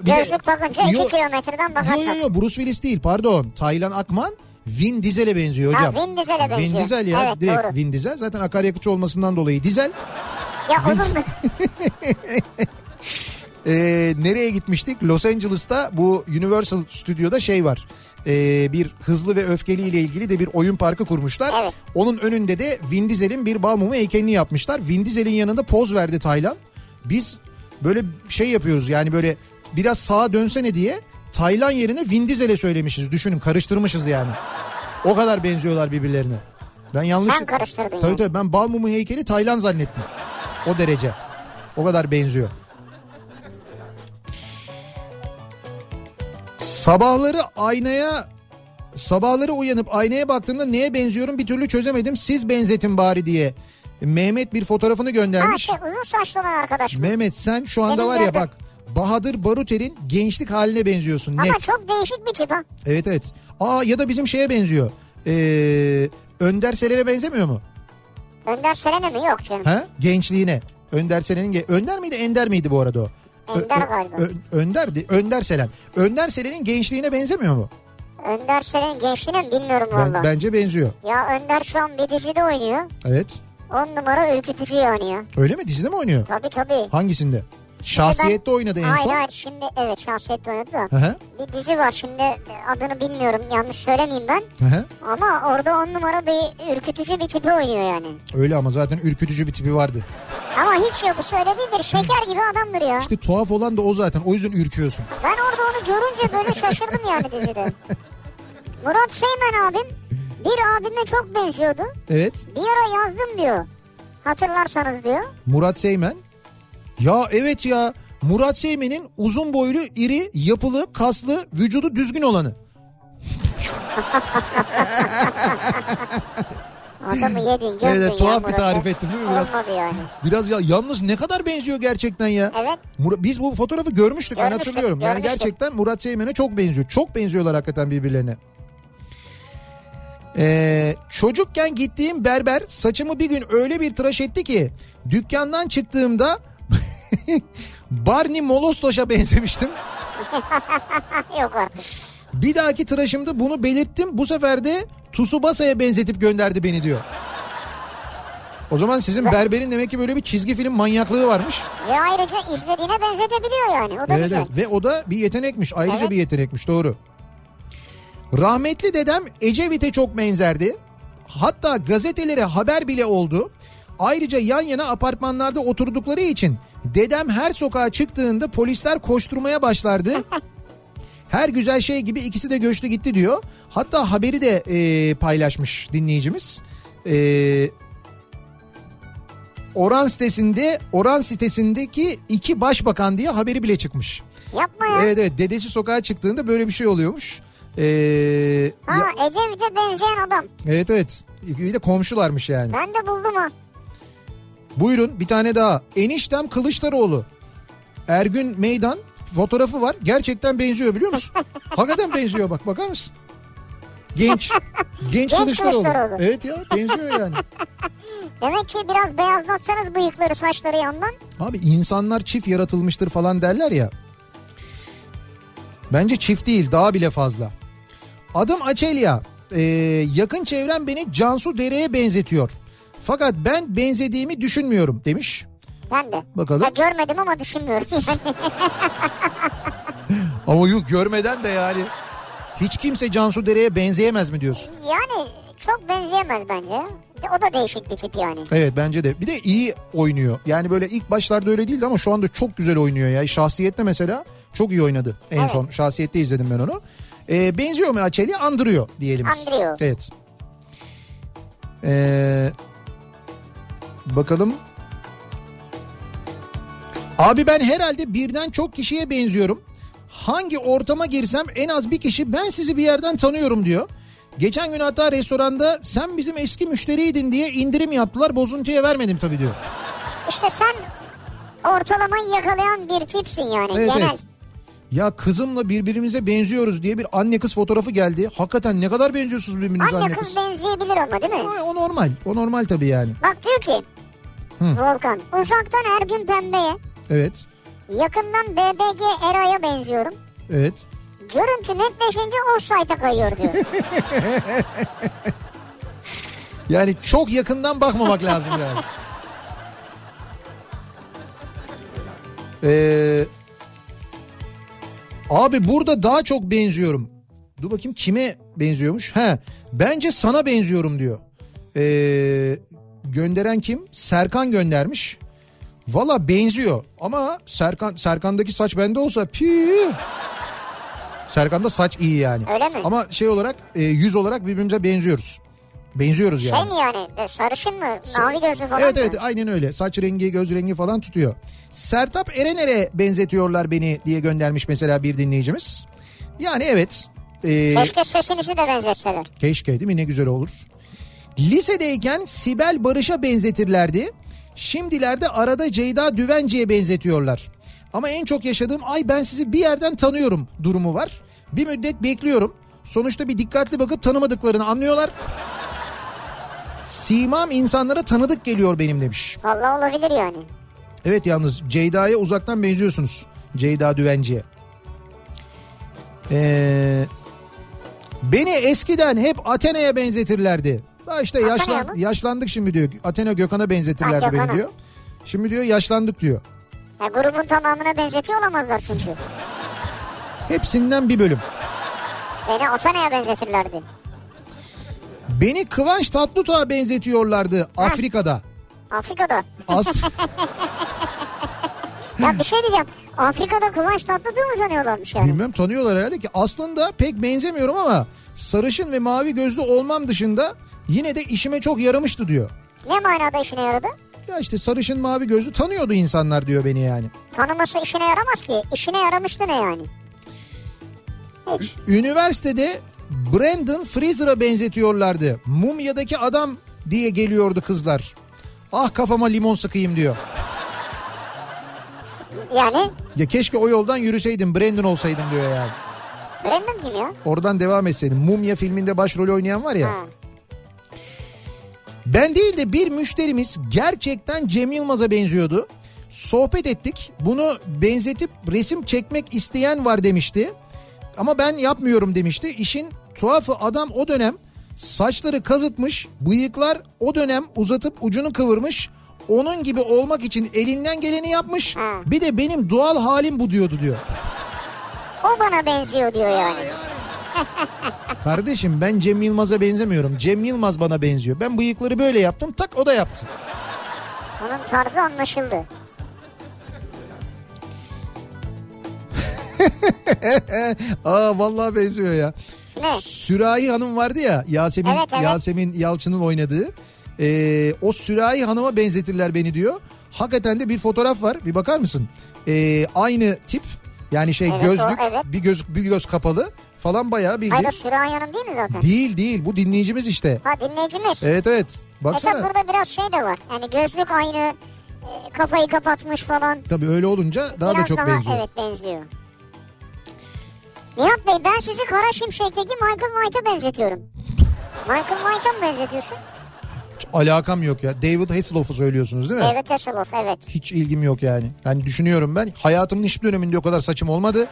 Bir de- Gözlük takınca 2 Yo- kilometreden Yo bakarsan. yo yo Bruce Willis değil pardon. Taylan Akman Vin Diesel'e benziyor Ha, hocam. Vin Diesel'e benziyor. Vin Diesel ya Evet, direkt doğru. Vin Diesel. Zaten akaryakıtçı olmasından dolayı dizel. Ya olur mu? <laughs> Ee, nereye gitmiştik? Los Angeles'ta bu Universal Stüdyo'da şey var. Ee, bir hızlı ve öfkeli ile ilgili de bir oyun parkı kurmuşlar. Evet. Onun önünde de Vin Diesel'in bir bal mumu heykelini yapmışlar. Vin Diesel'in yanında poz verdi Taylan. Biz böyle şey yapıyoruz yani böyle biraz sağa dönsene diye Taylan yerine Vin Diesel'e söylemişiz. Düşünün karıştırmışız yani. O kadar benziyorlar birbirlerine. Ben yanlış... Sen karıştırdın Tabii yani. tabii ben bal mumu heykeli Taylan zannettim. O derece. O kadar benziyor. Sabahları aynaya sabahları uyanıp aynaya baktığımda neye benziyorum bir türlü çözemedim. Siz benzetin bari diye. Mehmet bir fotoğrafını Ha göndermiş. şey uzun saçlı olan arkadaş? Mehmet sen şu anda Demin var ya gördüm. bak Bahadır Baruter'in gençlik haline benziyorsun Ama net. çok değişik bir tip ha. Evet evet. Aa ya da bizim şeye benziyor. Ee, Önder Selen'e benzemiyor mu? Önder Selene mi? Yok canım. Ha? Gençliğine. Önder Selen'in ge- Önder miydi Ender miydi bu arada o? Ö- Ender Ö- galiba. Ö- Önder'di. Önder Selen. Önder Selen'in gençliğine benzemiyor mu? Önder Selen'in gençliğini mi bilmiyorum Ben- valla. bence benziyor. Ya Önder şu an bir dizide oynuyor. Evet. 10 numara ürkütücü oynuyor. Öyle mi? Dizide mi oynuyor? Tabii tabii. Hangisinde? Şahsiyette oynadı en hayır, son. Hayır şimdi evet şahsiyette oynadı da. Hı hı. Bir dizi var şimdi adını bilmiyorum yanlış söylemeyeyim ben. Hı hı. Ama orada 10 numara bir ürkütücü bir tipi oynuyor yani. Öyle ama zaten ürkütücü bir tipi vardı. Ama hiç yok öyle değildir şeker gibi adamdır ya. İşte tuhaf olan da o zaten. O yüzden ürküyorsun. Ben orada onu görünce böyle şaşırdım yani dizide. <laughs> Murat Seymen abim bir abime çok benziyordu. Evet. Bir ara yazdım diyor. Hatırlarsanız diyor. Murat Seymen. Ya evet ya. Murat Seymen'in uzun boylu, iri, yapılı, kaslı, vücudu düzgün olanı. Adamı yedin gömdün Evet, ya tuhaf bir Murat'ı. tarif ettim değil mi biraz? Olmadı yani. Biraz ya yalnız ne kadar benziyor gerçekten ya. Evet. Mur- Biz bu fotoğrafı görmüştük, ben Görmüştük, hatırlıyorum. Yani görmüştük. gerçekten Murat Seymen'e çok benziyor. Çok benziyorlar hakikaten birbirlerine. Ee, çocukken gittiğim berber saçımı bir gün öyle bir tıraş etti ki dükkandan çıktığımda <laughs> Barney Molostoş'a benzemiştim. <laughs> Yok artık. Bir dahaki tıraşımda bunu belirttim. Bu sefer de Tsubasa'ya benzetip gönderdi beni diyor. O zaman sizin berberin demek ki böyle bir çizgi film manyaklığı varmış. Ve ayrıca izlediğine benzetebiliyor yani. O da Evet, güzel. Ve o da bir yetenekmiş. Ayrıca Evet. bir yetenekmiş doğru. Rahmetli dedem Ecevit'e çok benzerdi. Hatta gazetelere haber bile oldu. Ayrıca yan yana apartmanlarda oturdukları için dedem her sokağa çıktığında polisler koşturmaya başlardı. <laughs> Her güzel şey gibi ikisi de göçtü gitti diyor. Hatta haberi de e, paylaşmış dinleyicimiz. E, Oran sitesinde Oran sitesindeki iki başbakan diye haberi bile çıkmış. Yapma ya. Evet evet dedesi sokağa çıktığında böyle bir şey oluyormuş. Ee, ya- Ha Ecevit'e benzeyen adam. evet evet bir de komşularmış yani. Ben de buldum ha. Buyurun bir tane daha. Eniştem Kılıçdaroğlu. Ergün Meydan fotoğrafı var. Gerçekten benziyor biliyor musun? <laughs> Hakikaten benziyor bak bakar mısın? Genç. Genç, Kılıçdaroğlu. Kılıçdaroğlu. Evet ya benziyor yani. <laughs> Demek ki biraz beyazlatsanız bıyıkları saçları yandan. Abi insanlar çift yaratılmıştır falan derler ya. Bence çift değil daha bile fazla. Adım Açelya. Ee, yakın çevrem beni Cansu Dere'ye benzetiyor. Fakat ben benzediğimi düşünmüyorum demiş. Ben de. Bakalım. Ya görmedim ama düşünmüyorum. <laughs> Ama yok görmeden de yani hiç kimse Cansu Dere'ye benzeyemez mi diyorsun? yani çok benzeyemez bence. O da değişik bir tip yani. Evet bence de. Bir de iyi oynuyor. Yani böyle ilk başlarda öyle değildi ama şu anda çok güzel oynuyor ya. Şahsiyette mesela çok iyi oynadı. En Evet. son şahsiyette izledim ben onu. Ee, benziyor mu Açeli? Andırıyor diyelim. Andırıyor. Evet. Ee, bakalım. Abi ben herhalde birden çok kişiye benziyorum. Hangi ortama girsem en az bir kişi ben sizi bir yerden tanıyorum diyor. Geçen gün hatta restoranda sen bizim eski müşteriydin diye indirim yaptılar bozuntuya vermedim tabii diyor. İşte sen ortalamayı yakalayan bir tipsin yani Evet, genel. evet. Ya kızımla birbirimize benziyoruz diye bir anne kız fotoğrafı geldi. Hakikaten ne kadar benziyorsunuz birbirinize Anne anne kız kız. benzeyebilir ama değil mi? Ay, O normal. O normal tabii yani. Bak diyor ki Volkan uzaktan Ergün Pembe'ye Evet. yakından BBG Eray'a benziyorum. Evet. Görüntü netleşince o site'a kayıyor diyor. <laughs> Yani çok yakından bakmamak lazım yani. <laughs> Ee, abi burada daha çok benziyorum. Dur bakayım kime benziyormuş? He, bence sana benziyorum diyor. Ee, gönderen kim? Serkan göndermiş. Valla benziyor ama Serkan Serkan'daki saç bende olsa pii. Serkan'da saç iyi yani. Öyle mi? Ama şey olarak e, yüz olarak birbirimize benziyoruz. Benziyoruz yani. Şey mi yani e, sarışın mı mavi gözlü falan Evet mı? evet aynen öyle. Saç rengi, göz rengi falan tutuyor. Sertap Erener'e benzetiyorlar beni diye göndermiş mesela bir dinleyicimiz. Yani evet. e, Keşke sesinizi de benzetseler. keşke değil mi ne güzel olur. Lisedeyken Sibel Barış'a benzetirlerdi. Şimdilerde arada Ceyda Düvenci'ye benzetiyorlar. Ama en çok yaşadığım ay ben sizi bir yerden tanıyorum durumu var. Bir müddet bekliyorum. Sonuçta bir dikkatli bakıp tanımadıklarını anlıyorlar. Simam insanlara tanıdık geliyor benim demiş. Vallahi olabilir yani. Evet yalnız Ceyda'ya uzaktan benziyorsunuz. Ceyda Düvenci'ye. Ee, beni eskiden hep Athena'ya benzetirlerdi. Daha işte yaşlan, yaşlandık şimdi diyor. Athena Gökhan'a benzetirlerdi Ha, beni Gökhan'a. diyor. Şimdi diyor yaşlandık diyor. Ya grubun tamamına benzetiyor olamazlar çünkü. Hepsinden bir bölüm. Beni Atana'ya benzetirlerdi. Beni Kıvanç Tatlıtuğ'a benzetiyorlardı Afrika'da. Afrika'da. As <laughs> Ya bir şey diyeceğim. Afrika'da Kıvanç Tatlıtuğ mu tanıyorlarmış yani? bilmem tanıyorlar herhalde ki aslında pek benzemiyorum ama sarışın ve mavi gözlü olmam dışında yine de işime çok yaramıştı diyor. Ne manada işine yaradı? Ya işte sarışın mavi gözlü tanıyordu insanlar diyor beni yani. Tanıması işine yaramaz ki. İşine yaramıştı ne yani? Hiç. Üniversitede Brandon Fraser'a benzetiyorlardı. Mumya'daki adam diye geliyordu kızlar. Ah kafama limon sıkayım diyor. Yani Ya keşke o yoldan yürüseydim Brandon olsaydım diyor yani. Brandon kim ya? Oradan devam etseydim. Mumya filminde başrol oynayan var ya. Ha. Ben değil de bir müşterimiz gerçekten Cem Yılmaz'a benziyordu. Sohbet ettik. Bunu benzetip resim çekmek isteyen var demişti. Ama ben yapmıyorum demişti. İşin tuhafı adam o dönem saçları kazıtmış, bıyıklar o dönem uzatıp ucunu kıvırmış. Onun gibi olmak için elinden geleni yapmış. Bir de benim doğal halim bu diyordu diyor. O bana benziyor diyor yani. Kardeşim ben Cem Yılmaz'a benzemiyorum. Cem Yılmaz bana benziyor. Ben bıyıkları böyle yaptım tak o da yaptı. Onun tarzı anlaşıldı. <laughs> Aa vallahi benziyor ya. Ne? Sürahi Hanım vardı ya Yasemin Evet, evet. Yasemin Yalçın'ın oynadığı. Ee, o Sürahi Hanım'a benzetirler beni diyor. Hakikaten de bir fotoğraf var. Bir bakar mısın? Ee, aynı tip. Yani şey Evet, o, gözlük, evet. bir göz bir göz kapalı falan bayağı bildiğin. Hayır Sürahi Hanım değil mi zaten? Değil değil bu dinleyicimiz işte. Ha dinleyicimiz. Evet evet. Baksana. burada biraz şey de var. Yani gözlük aynı, e, kafayı kapatmış falan. Tabii öyle olunca daha da biraz çok daha benziyor. evet benziyor. Nihat Bey ben sizi Kara Şimşek'teki Michael Knight'a benzetiyorum. <laughs> Michael Knight'a mı benzetiyorsun? Hiç alakam yok ya. David Hasselhoff'u söylüyorsunuz değil mi? Evet Hasselhoff evet. Hiç ilgim yok yani. Yani düşünüyorum ben. Hayatımın hiçbir döneminde o kadar saçım olmadı.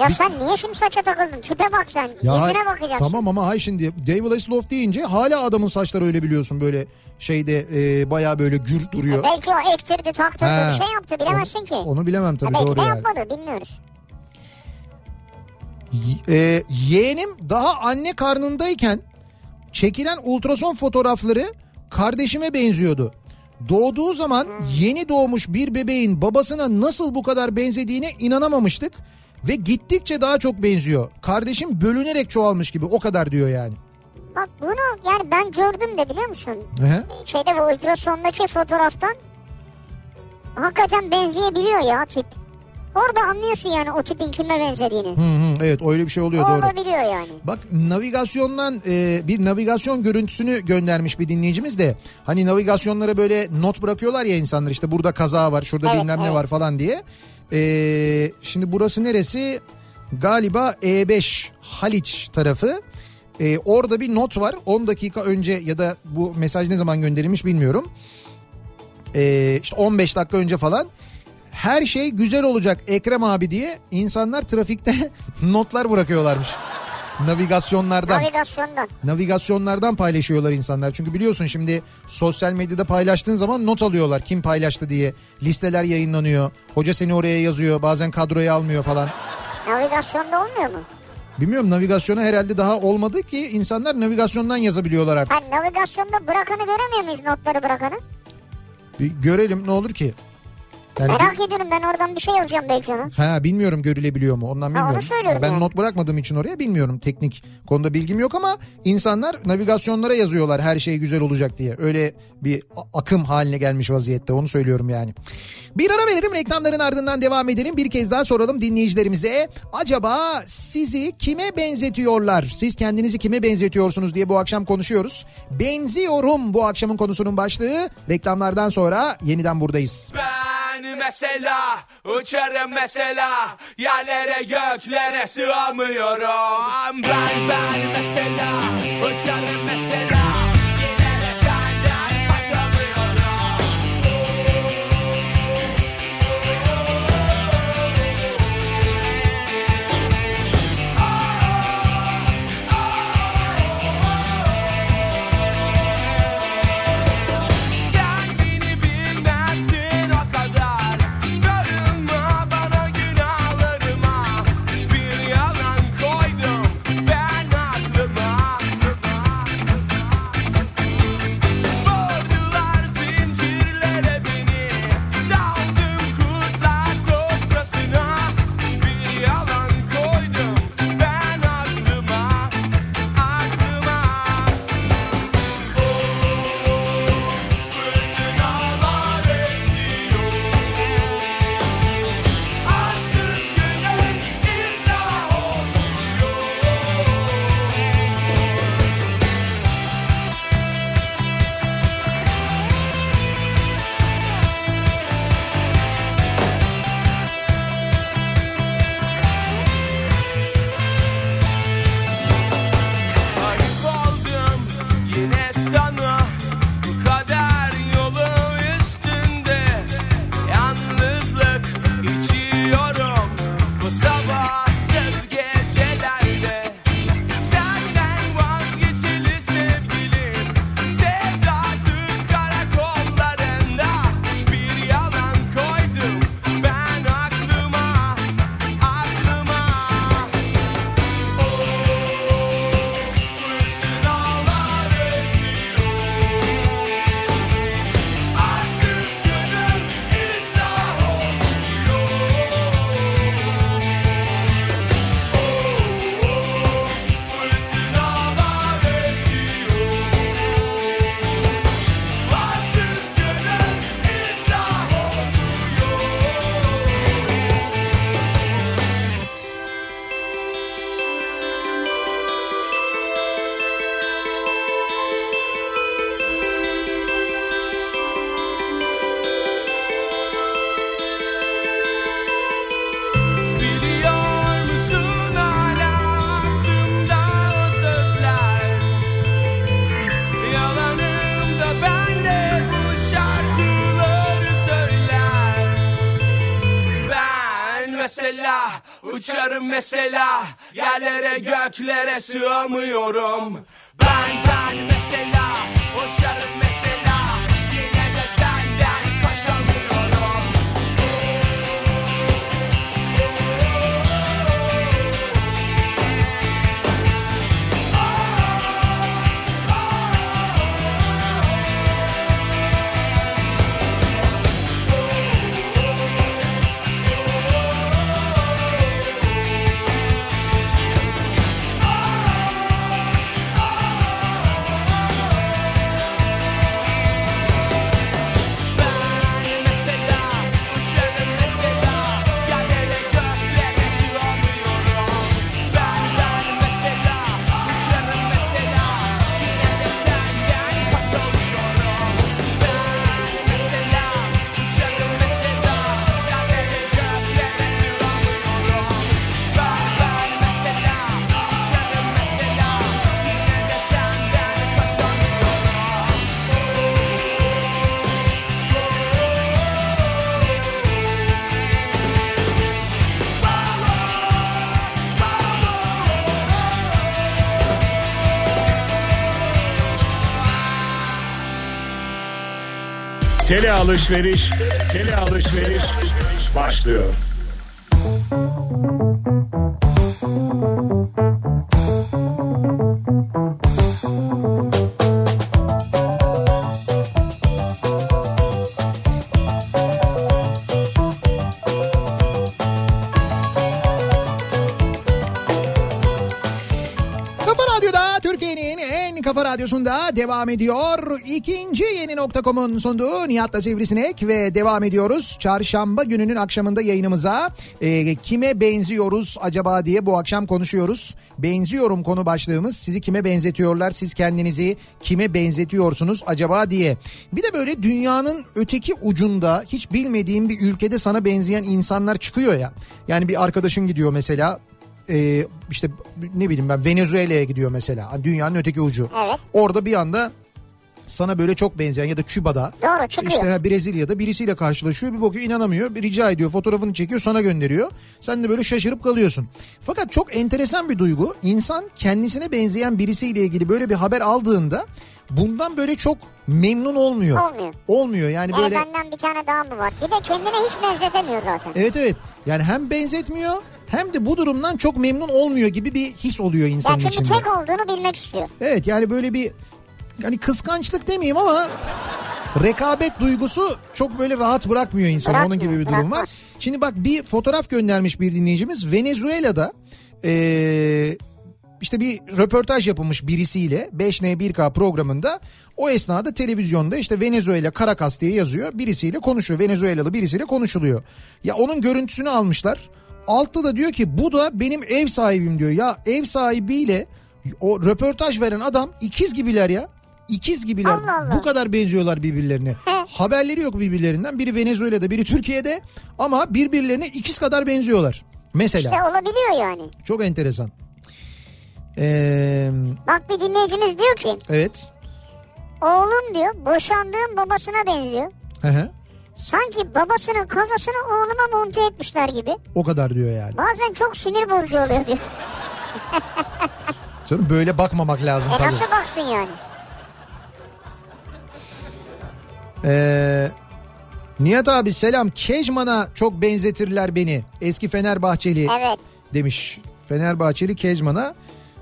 Ya sen niye şimdi saça takıldın? Tipe bak sen. Ya Yüzüne bakacaksın. Tamam ama hay şimdi David Hasselhoff deyince hala adamın saçları öyle biliyorsun böyle şeyde e, bayağı böyle gür duruyor. Belki o ektirdi taktırdı Ha. bir şey yaptı bilemezsin ki. Onu bilemem tabii ha, belki doğru de yani. yapmadı bilmiyoruz. E, yeğenim daha anne karnındayken çekilen ultrason fotoğrafları kardeşime benziyordu. Doğduğu zaman yeni doğmuş bir bebeğin babasına nasıl bu kadar benzediğine inanamamıştık ve gittikçe daha çok benziyor. Kardeşim bölünerek çoğalmış gibi o kadar diyor yani. Bak bunu yani ben gördüm de biliyor musun? Hı hı. Şeyde bu ultrasondaki fotoğraftan hakikaten benzeyebiliyor ya tip. Orada anlıyorsun yani o tipin kime benzediğini. Hı hı, evet öyle bir şey oluyor O doğru. olabiliyor yani. Bak navigasyondan e, bir navigasyon görüntüsünü göndermiş bir dinleyicimiz de. Hani navigasyonlara böyle not bırakıyorlar ya insanlar işte burada kaza var şurada Evet, bilmem ne evet. var falan diye. E, şimdi burası neresi? Galiba E5 Haliç tarafı. E, orada bir not var 10 dakika önce ya da bu mesaj ne zaman gönderilmiş bilmiyorum. E, işte 15 dakika önce falan. Her şey güzel olacak Ekrem abi diye insanlar trafikte <laughs> notlar bırakıyorlarmış. Navigasyonlardan. Navigasyondan. Navigasyonlardan paylaşıyorlar insanlar. Çünkü biliyorsun şimdi sosyal medyada paylaştığın zaman not alıyorlar kim paylaştı diye. Listeler yayınlanıyor. Hoca seni oraya yazıyor. Bazen kadroya almıyor falan. Navigasyonda olmuyor mu? Bilmiyorum navigasyona herhalde daha olmadı ki insanlar navigasyondan yazabiliyorlar artık. Ha navigasyonda bırakanı göremiyor muyuz notları bırakanı? Bir görelim ne olur ki. Yani Merak ediyorum ben oradan bir şey yazacağım belki ona. Ha bilmiyorum görülebiliyor mu ondan Ha, onu bilmiyorum. söylüyorum ben yani. not bırakmadığım için oraya bilmiyorum teknik konuda bilgim yok ama insanlar navigasyonlara yazıyorlar her şey güzel olacak diye. Öyle bir akım haline gelmiş vaziyette onu söylüyorum yani. Bir ara verelim reklamların ardından devam edelim. Bir kez daha soralım dinleyicilerimize. Acaba sizi kime benzetiyorlar? Siz kendinizi kime benzetiyorsunuz diye bu akşam konuşuyoruz. Benziyorum bu akşamın konusunun başlığı. Reklamlardan sonra yeniden buradayız. Ben mesela uçarım mesela. Yerlere göklere sığamıyorum. Ben ben mesela. Uçarım mesela mesela Yerlere göklere sığamıyorum Tele alışveriş, tele alışveriş başlıyor. Devam ediyor. İkinci yeni nokta.com'un sunduğu Nihat'la Sivrisinek ve devam ediyoruz. Çarşamba gününün akşamında yayınımıza e, kime benziyoruz acaba diye bu akşam konuşuyoruz. Benziyorum konu başlığımız. Sizi kime benzetiyorlar? Siz kendinizi kime benzetiyorsunuz acaba diye. Bir de böyle dünyanın öteki ucunda hiç bilmediğin bir ülkede sana benzeyen insanlar çıkıyor ya. Yani bir arkadaşın gidiyor mesela e, işte ne bileyim ben Venezuela'ya gidiyor mesela. Dünyanın öteki ucu. Evet. Orada bir anda sana böyle çok benzeyen ya da Küba'da Doğru, çıkıyor. işte Brezilya'da birisiyle karşılaşıyor bir bakıyor inanamıyor bir rica ediyor fotoğrafını çekiyor sana gönderiyor sen de böyle şaşırıp kalıyorsun fakat çok enteresan bir duygu insan kendisine benzeyen birisiyle ilgili böyle bir haber aldığında bundan böyle çok memnun olmuyor Olmuyor. olmuyor yani böyle benden bir tane daha mı var? Bir de kendine hiç benzetemiyor zaten. evet evet yani hem benzetmiyor hem de bu durumdan çok memnun olmuyor gibi bir his oluyor Ya insanın çünkü içinde. tek olduğunu bilmek istiyor. Evet yani böyle bir hani kıskançlık demeyeyim ama rekabet duygusu çok böyle rahat bırakmıyor insanı. Onun Bırakmıyor, gibi bir durum var. bırakmaz. Şimdi bak bir fotoğraf göndermiş bir dinleyicimiz. Venezuela'da eee, işte bir röportaj yapılmış birisiyle 5N1K programında o esnada televizyonda işte Venezuela Caracas diye yazıyor. Birisiyle konuşuyor. Venezuelalı birisiyle konuşuluyor. Ya onun görüntüsünü almışlar. Altta da diyor ki bu da benim ev sahibim diyor. Ya ev sahibiyle o röportaj veren adam ikiz gibiler ya. İkiz gibiler. Allah Allah. Bu kadar benziyorlar birbirlerine. Haberleri yok birbirlerinden. Biri Venezuela'da, biri Türkiye'de ama birbirlerine ikiz kadar benziyorlar. Mesela. İşte olabiliyor yani. Çok enteresan. Ee, Bak bir dinleyicimiz diyor ki evet. oğlum diyor boşandığım babasına benziyor. Hı hı. Sanki babasının kafasını oğluma monte etmişler gibi. O kadar diyor yani. Bazen çok sinir bozucu oluyor diyor. Canım böyle bakmamak lazım E tabii. nasıl baksın yani? Ee, Nihat abi selam. Kejman'a çok benzetirler beni. Eski Fenerbahçeli Evet. demiş. Fenerbahçeli Kejman'a.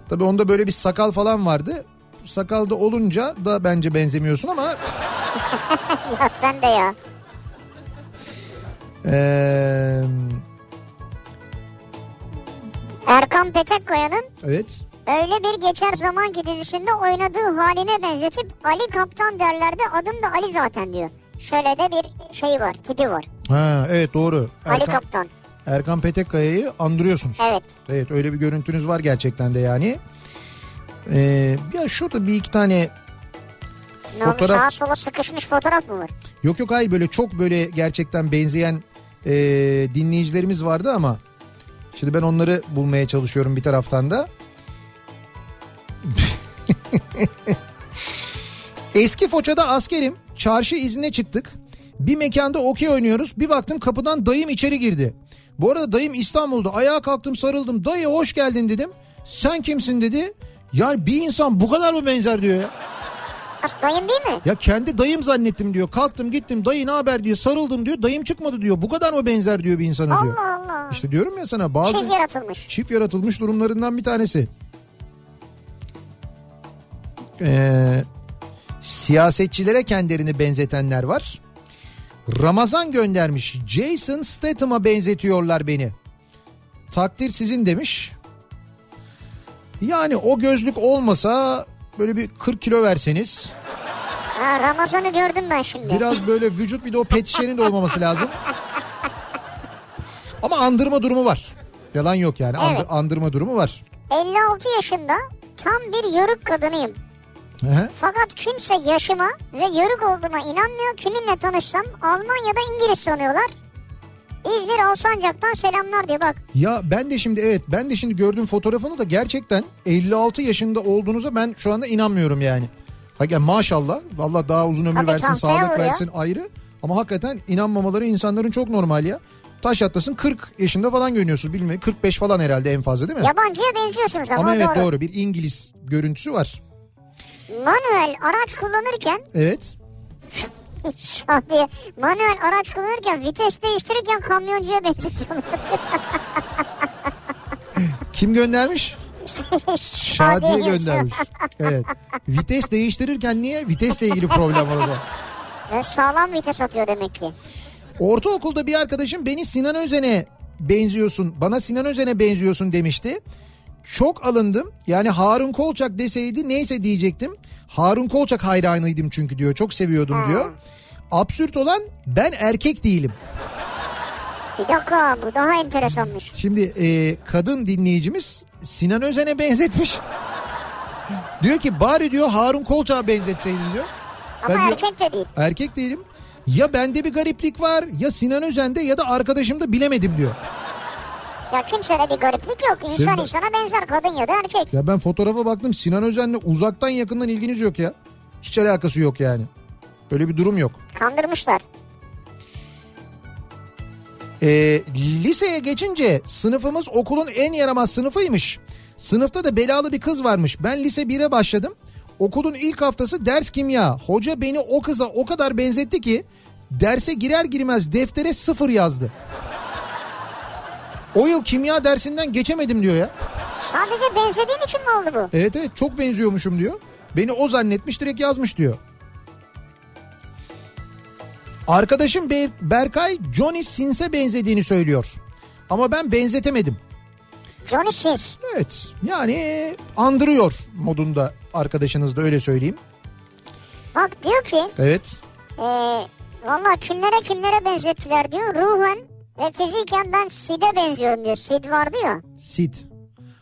Tabii onda böyle bir sakal falan vardı. Sakalda olunca da bence benzemiyorsun ama <laughs> Ya sen de ya. Ee, Erkan Petekkaya'nın evet. öyle bir geçer zamanki dizisinde oynadığı haline benzetip Ali Kaptan derlerdi adım da Ali zaten diyor. Şöyle de bir şey var tipi var. Ha evet doğru. Ali Erkan, Kaptan. Erkan Petekkaya'yı andırıyorsunuz. Evet. Evet öyle bir görüntünüz var gerçekten de yani. Ee, ya şurada bir iki tane Ne Fotoğraf- sağa sola sıkışmış fotoğraf mı var? Yok yok hayır böyle çok böyle gerçekten benzeyen e, dinleyicilerimiz vardı ama şimdi ben onları bulmaya çalışıyorum bir taraftan da. <laughs> Eski Foça'da askerim. Çarşı izine çıktık. Bir mekanda okey oynuyoruz. Bir baktım kapıdan dayım içeri girdi. Bu arada dayım İstanbul'da. Ayağa kalktım sarıldım. Dayı hoş geldin dedim. Sen kimsin dedi. Yani bir insan bu kadar mı benzer diyor ya. As dayın değil mi? Ya kendi dayım zannettim diyor. Kalktım gittim dayı ne haber diye sarıldım diyor. Dayım çıkmadı diyor. Bu kadar mı benzer diyor bir insana diyor. Allah Allah. İşte diyorum ya sana bazı Çift yaratılmış. çift yaratılmış durumlarından bir tanesi. Ee, siyasetçilere kendilerini benzetenler var. Ramazan göndermiş. Jason Statham'a benzetiyorlar beni. Takdir sizin demiş. Yani o gözlük olmasa böyle bir 40 kilo verseniz Ha, Ramazan'ı gördüm ben şimdi. Biraz böyle vücut bir de o pet şişenin de olmaması lazım. Ama andırma durumu var. Yalan yok yani. Evet. andırma durumu var. 56 yaşında tam bir yörük kadınıyım. Hı hı. Fakat kimse yaşıma ve yörük olduğuma inanmıyor. Kiminle tanışsam Almanya'da İngiliz sanıyorlar. İzmir Alsancak'tan selamlar diyor bak. Ya ben de şimdi evet ben de şimdi gördüğüm fotoğrafını da gerçekten 56 yaşında olduğunuza ben şu anda inanmıyorum yani. Hakikaten maşallah. Allah daha uzun ömür Tabii versin, sağlık vuruyor. versin ayrı. Ama hakikaten inanmamaları insanların çok normal ya. Taş atlasın 40 yaşında falan görünüyorsunuz bilmiyorum. 45 falan herhalde en fazla değil mi? Yabancıya benziyorsunuz ama, Ama evet doğru. doğru bir İngiliz görüntüsü var. Manuel araç kullanırken Evet. Şadiye manuel araç kullanırken vites değiştirirken kamyoncuya benzetiyorlar. <laughs> Kim göndermiş? Şadiye göndermiş. Evet. Vites değiştirirken niye? Vitesle ilgili problem var o zaman. Ve sağlam vites atıyor demek ki. Ortaokulda bir arkadaşım beni Sinan Özen'e benziyorsun. Bana Sinan Özen'e benziyorsun demişti. Çok alındım. Yani Harun Kolçak deseydi neyse diyecektim. Harun Kolçak hayranıydım çünkü diyor. Çok seviyordum diyor. Absürt olan ben erkek değilim. Bir dakika bu daha enteresanmış. Şimdi e, kadın dinleyicimiz Sinan Özen'e benzetmiş. diyor ki bari diyor Harun Kolçak'a benzetseydin diyor. Ama diyor, erkek de değil. erkek değilim. Ya bende bir gariplik var ya Sinan Özen'de ya da arkadaşımda bilemedim diyor. Ya kimsede bir gariplik yok. İnsan Senin- insana benzer kadın ya da erkek. Ya ben fotoğrafa baktım Sinan Özen'le uzaktan yakından ilginiz yok ya. Hiç alakası yok yani. Öyle bir durum yok. Kandırmışlar. Ee, liseye geçince sınıfımız okulun en yaramaz sınıfıymış. Sınıfta da belalı bir kız varmış. Ben lise 1'e başladım. Okulun ilk haftası ders kimya. Hoca beni o kıza o kadar benzetti ki derse girer girmez deftere sıfır yazdı. O yıl kimya dersinden geçemedim diyor ya. Sadece benzediğim için mi oldu bu? Evet evet çok benziyormuşum diyor. Beni o zannetmiş direkt yazmış diyor. Arkadaşım Ber- Berkay Johnny Sins'e benzediğini söylüyor. Ama ben benzetemedim. Johnny Sins. Evet yani andırıyor modunda arkadaşınız da öyle söyleyeyim. Bak diyor ki Evet. e, valla kimlere kimlere benzettiler diyor. Ruhen ve fiziken ben Sid'e benziyorum diyor. Sid vardı ya. Sid.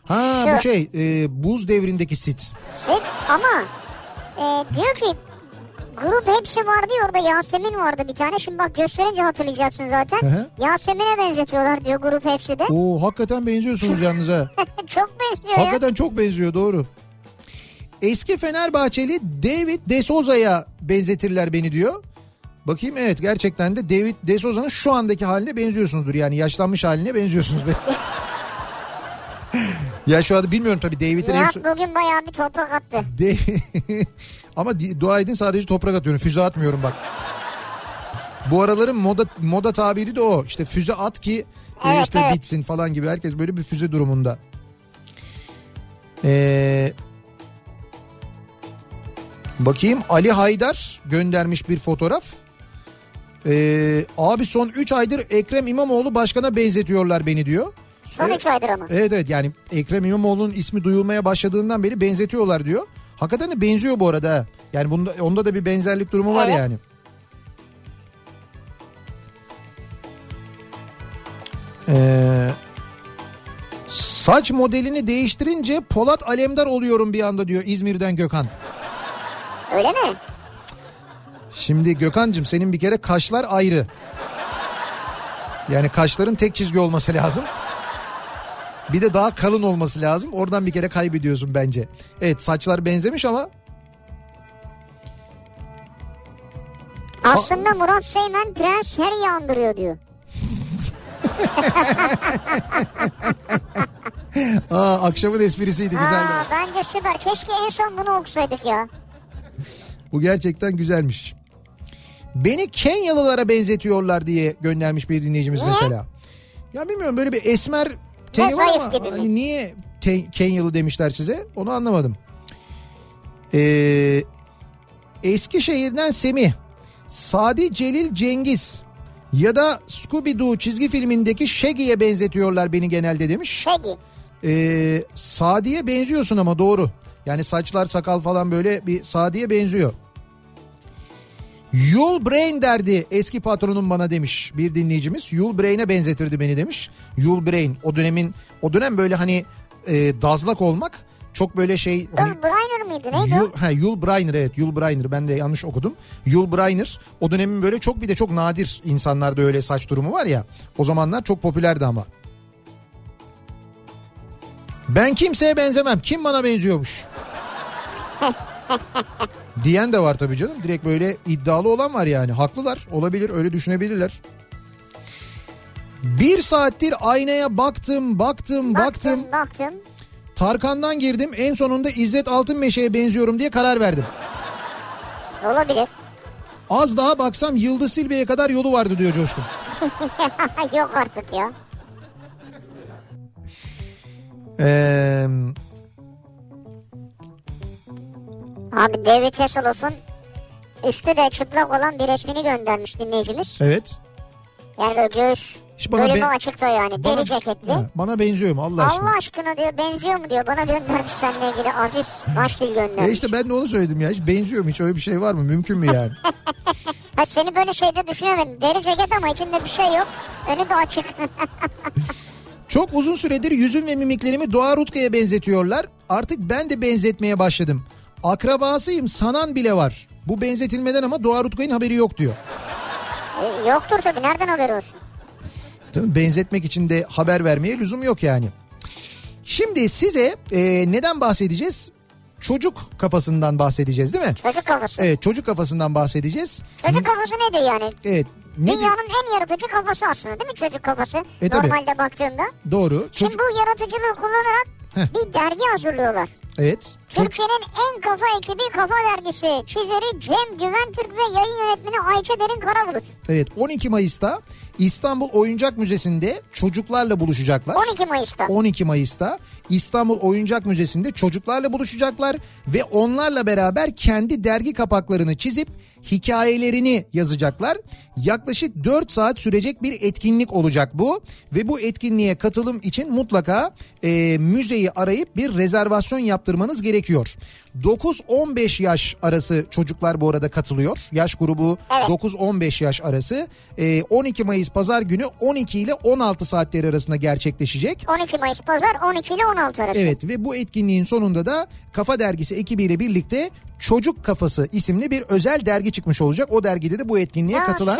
Ha Şu. bu şey e, buz devrindeki Sid. Sid ama e, diyor ki grup hepsi vardı ya orada Yasemin vardı bir tane. Şimdi bak gösterince hatırlayacaksın zaten. Yasemin'e benzetiyorlar diyor grup hepsi de. Oo hakikaten benziyorsunuz yalnız ha. <laughs> Çok benziyor ya. Hakikaten çok benziyor doğru. Eski Fenerbahçeli David De Souza'ya benzetirler beni diyor. Bakayım evet gerçekten de David De Souza'nın şu andaki haline benziyorsunuzdur. Yani yaşlanmış haline benziyorsunuz. <laughs> ya şu anda bilmiyorum tabii David'in en Nihat son... bugün bayağı bir toprak attı. <laughs> Ama dua edin sadece toprak atıyorum. Füze atmıyorum bak. Bu araların moda moda tabiri de o. İşte füze at ki e, Evet, işte evet. bitsin falan gibi. Herkes böyle bir füze durumunda. Ee, bakayım Ali Haydar göndermiş bir fotoğraf. Ee, abi son 3 aydır Ekrem İmamoğlu başkana benzetiyorlar beni diyor. Son Evet. 3 aydır ama. Evet evet yani Ekrem İmamoğlu'nun ismi duyulmaya başladığından beri benzetiyorlar diyor. Hakikaten de benziyor bu arada. Yani bunda onda da bir benzerlik durumu var Evet. yani. Ee, saç modelini değiştirince Polat Alemdar oluyorum bir anda diyor İzmir'den Gökhan. Öyle mi? Şimdi Gökhan'cığım senin bir kere kaşlar ayrı. Yani kaşların tek çizgi olması lazım. Bir de daha kalın olması lazım. Oradan bir kere kaybediyorsun bence. Evet saçlar benzemiş ama Aslında Murat Seymen Prens Harry'i andırıyor diyor. <laughs> aa, akşamın esprisiydi güzeldi. Aa, bence süper. Keşke en son bunu okusaydık ya. <laughs> Bu gerçekten güzelmiş. Beni Kenyalılara benzetiyorlar diye göndermiş bir dinleyicimiz Niye? mesela. Ya bilmiyorum böyle bir esmer teni var ama gibi mi? hani niye te- Kenyalı demişler size onu anlamadım. Ee, Eskişehir'den Semih, Sadi Celil Cengiz ya da Scooby-Doo çizgi filmindeki Shaggy'ye benzetiyorlar beni genelde demiş. Shaggy. Ee, Sadi'ye benziyorsun ama doğru. Yani saçlar sakal falan böyle bir Sadi'ye benziyor. Yul Brain derdi eski patronum bana demiş bir dinleyicimiz. Yul Brain'e benzetirdi beni demiş. Yul Brain o dönemin o dönem böyle hani e, dazlak olmak çok böyle şey hani, Yul Brynner mıydı neydi Yul, ha, Yul Brynner evet Yul Brynner ben de yanlış okudum. Yul Brynner o dönemin böyle çok bir de çok nadir insanlarda öyle saç durumu var ya. O zamanlar çok popülerdi ama. Ben kimseye benzemem. Kim bana benziyormuş? <laughs> Diyen de var tabii canım. Direkt böyle iddialı olan var yani. Haklılar. Olabilir. Öyle düşünebilirler. Bir saattir aynaya baktım, baktım, baktım. Baktım baktım. Tarkan'dan girdim. En sonunda İzzet Altınmeşe'ye benziyorum diye karar verdim. Olabilir. Az daha baksam Yıldız Silbe'ye kadar yolu vardı diyor Coşkun. <laughs> Yok artık ya. Ee, Abi David Hasselhoff'un üstü de çıplak olan bir resmini göndermiş dinleyicimiz. evet. Yani böyle göğüs İşte bana bölümü be- açıkta yani Bana- deri ceketli. Ha, bana benziyor mu Allah aşkına? Allah aşkına diyor benziyor mu diyor. Bana göndermiş seninle ilgili Aziz Başdil E göndermiş. işte ben de onu söyledim ya. Hiç benziyor mu? Hiç öyle bir şey var mı? Mümkün mü yani? <laughs> Ha, seni böyle şeyde düşünemedim. Deri ceket ama içinde bir şey yok. Önü de açık. <laughs> Çok uzun süredir yüzüm ve mimiklerimi Doğa Rutkaya benzetiyorlar. Artık ben de benzetmeye başladım. Akrabasıyım sanan bile var. Bu benzetilmeden ama Doğa Rutkay'ın haberi yok diyor. E, Yoktur tabii nereden haber olsun. Mi? Benzetmek için de haber vermeye lüzum yok yani. Şimdi size e, neden bahsedeceğiz? Çocuk kafasından bahsedeceğiz değil mi? Çocuk kafası. Evet çocuk kafasından bahsedeceğiz. Çocuk kafası nedir yani? Evet. Nedir? Dünyanın en yaratıcı kafası aslında değil mi çocuk kafası? E, tabii. Normalde baktığında. Doğru. Şimdi Çocuk... bu yaratıcılığı kullanarak Heh. bir dergi hazırlıyorlar. Evet. Türkiye'nin en kafa ekibi Kafa Dergisi çizeri Cem Güventürk ve yayın yönetmeni Ayça Derin Karabulut. Evet 12 Mayıs'ta İstanbul Oyuncak Müzesi'nde çocuklarla buluşacaklar. 12 Mayıs'ta. 12 Mayıs'ta İstanbul Oyuncak Müzesi'nde çocuklarla buluşacaklar ve onlarla beraber kendi dergi kapaklarını çizip hikayelerini yazacaklar. Yaklaşık 4 saat sürecek bir etkinlik olacak bu ve bu etkinliğe katılım için mutlaka e, müzeyi arayıp bir rezervasyon yaptırmanız gerekiyor. 9-15 yaş arası çocuklar bu arada katılıyor. Yaş grubu Evet. 9-15 yaş arası. E, 12 Mayıs pazar günü 12 ile 16 saatleri arasında gerçekleşecek. 12 Mayıs pazar 12 ile 16 arası. Evet ve bu etkinliğin sonunda da Kafa Dergisi ekibiyle birlikte Çocuk Kafası isimli bir özel dergi çıkmış olacak. O dergide de bu etkinliğe Ha, katılan.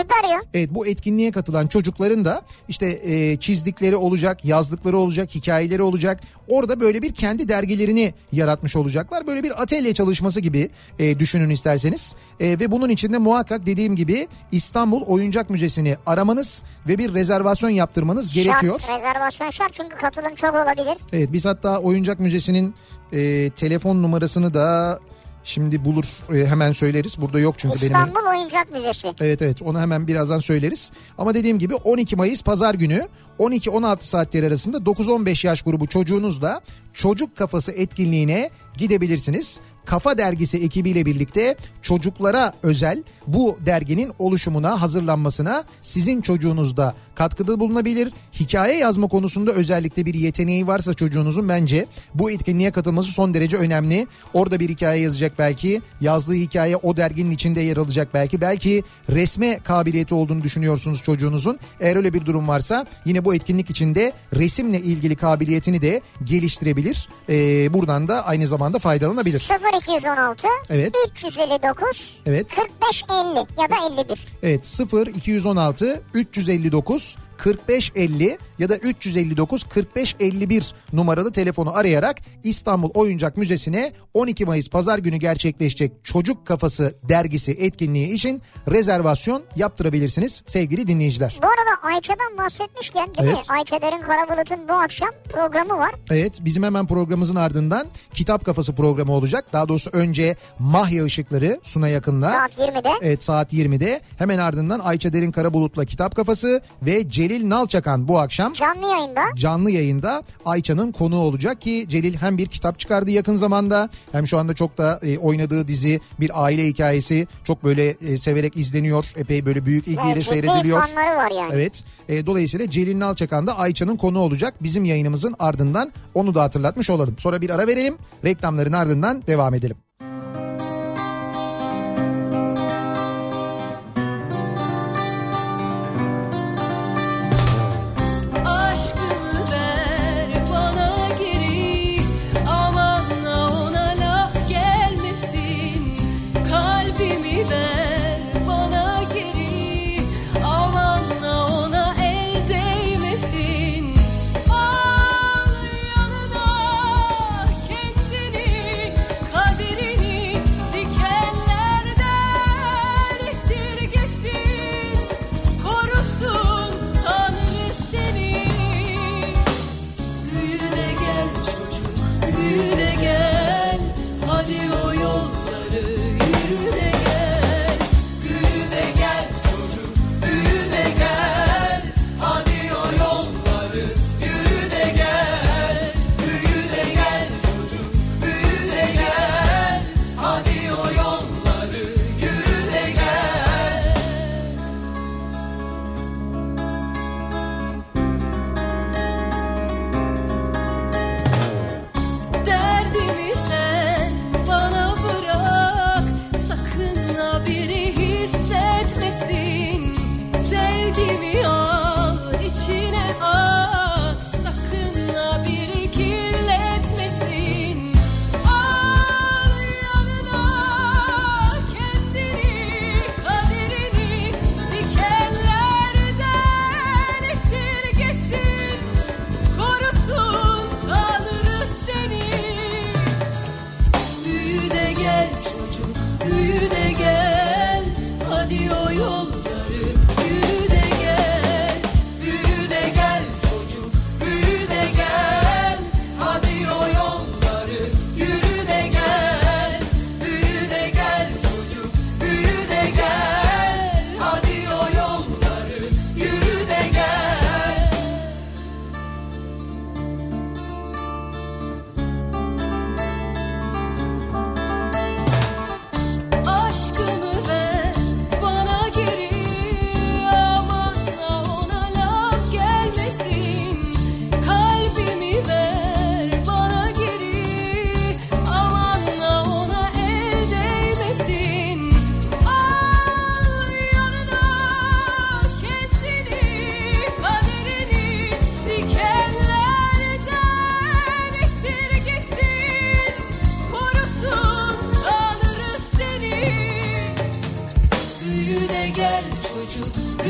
Evet bu etkinliğe katılan çocukların da işte e, çizdikleri olacak, yazdıkları olacak, hikayeleri olacak. Orada böyle bir kendi dergilerini yaratmış olacaklar. Böyle bir atölye çalışması gibi e, düşünün isterseniz. E, ve bunun için de muhakkak dediğim gibi İstanbul Oyuncak Müzesi'ni aramanız ve bir rezervasyon yaptırmanız gerekiyor. Şart, rezervasyon şart çünkü katılım çok olabilir. Evet biz hatta Oyuncak Müzesi'nin e, telefon numarasını da şimdi bulur e, hemen söyleriz. Burada yok çünkü benim. İstanbul Oyuncak Müzesi. Evet evet onu hemen birazdan söyleriz. Ama dediğim gibi 12 Mayıs pazar günü 12-16 saatleri arasında 9-15 yaş grubu çocuğunuzla çocuk kafası etkinliğine gidebilirsiniz. Kafa Dergisi ekibiyle birlikte çocuklara özel bu derginin oluşumuna, hazırlanmasına sizin çocuğunuz da katkıda bulunabilir. Hikaye yazma konusunda özellikle bir yeteneği varsa çocuğunuzun bence bu etkinliğe katılması son derece önemli. Orada bir hikaye yazacak belki. Yazdığı hikaye o derginin içinde yer alacak belki. Belki resme kabiliyeti olduğunu düşünüyorsunuz çocuğunuzun. Eğer öyle bir durum varsa yine bu etkinlik içinde resimle ilgili kabiliyetini de geliştirebilir. Ee, buradan da aynı zamanda faydalanabilir. 0216 Evet. 359 Evet. 45 50 ya da 51. Evet 0 216 359 4550 ya da 359 4551 numaralı telefonu arayarak İstanbul Oyuncak Müzesi'ne 12 Mayıs pazar günü gerçekleşecek Çocuk Kafası dergisi etkinliği için rezervasyon yaptırabilirsiniz sevgili dinleyiciler. Bu arada Ayça'dan bahsetmişken değil Evet. mi? Ayça Derin Karabulut'un bu akşam programı var. Evet bizim hemen programımızın ardından Kitap Kafası programı olacak. Daha doğrusu önce Mahya Işıkları Suna yakında. Saat 20'de. Evet saat 20'de hemen ardından Ayça Derin Karabulut'la Kitap Kafası ve Celil Nalçakan bu akşam Canlı yayında. canlı yayında Ayça'nın konuğu olacak ki Celil hem bir kitap çıkardı yakın zamanda hem şu anda çok da e, oynadığı dizi bir aile hikayesi çok böyle e, severek izleniyor. Epey böyle büyük ilgiyle Evet, seyrediliyor. fanları var yani. Evet. E, dolayısıyla Celil Nalçakan da Ayça'nın konuğu olacak. Bizim yayınımızın ardından onu da hatırlatmış olalım. Sonra bir ara verelim. Reklamların ardından devam edelim.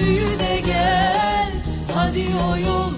büyü de gel Hadi o yol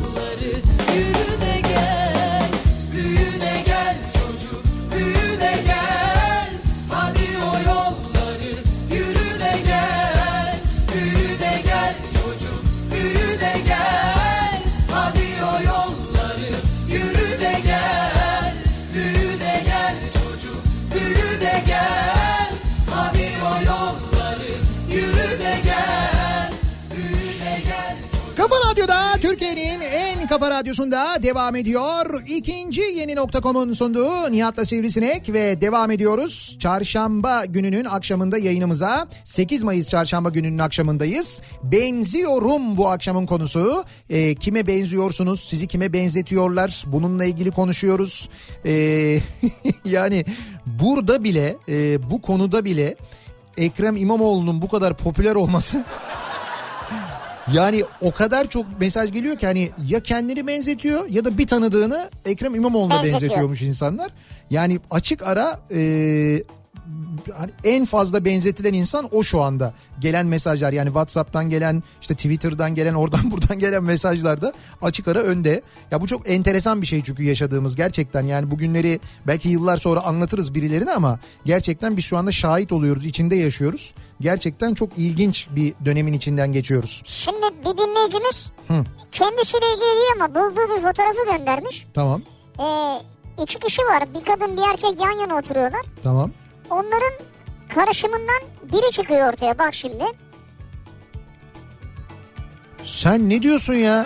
Radyosu'nda devam ediyor. İkinci yeni nokta.com'un sunduğu Nihat'la Sivrisinek ve devam ediyoruz. Çarşamba gününün akşamında yayınımıza 8 Mayıs çarşamba gününün akşamındayız. Benziyorum bu akşamın konusu. Ee, kime benziyorsunuz? Sizi kime benzetiyorlar? Bununla ilgili konuşuyoruz. Ee, <laughs> yani burada bile e, bu konuda bile Ekrem İmamoğlu'nun bu kadar popüler olması yani o kadar çok mesaj geliyor ki hani ya kendini benzetiyor ya da bir tanıdığını Ekrem İmamoğlu'na Benzetiyor. benzetiyormuş insanlar. Yani açık ara e, en fazla benzetilen insan o şu anda. Gelen mesajlar yani WhatsApp'tan gelen işte Twitter'dan gelen oradan <laughs> buradan gelen mesajlarda açık ara önde. Ya bu çok enteresan bir şey çünkü yaşadığımız gerçekten yani bugünleri belki yıllar sonra anlatırız birilerine ama gerçekten biz şu anda şahit oluyoruz, içinde yaşıyoruz. Gerçekten çok ilginç bir dönemin içinden geçiyoruz. Şimdi bir dinleyicimiz kendisiyle ilgili değil ama bulduğu bir fotoğrafı göndermiş. Tamam. Ee, iki kişi var. Bir kadın bir erkek yan yana oturuyorlar. Tamam. Onların karışımından biri çıkıyor ortaya bak şimdi. Sen ne diyorsun ya?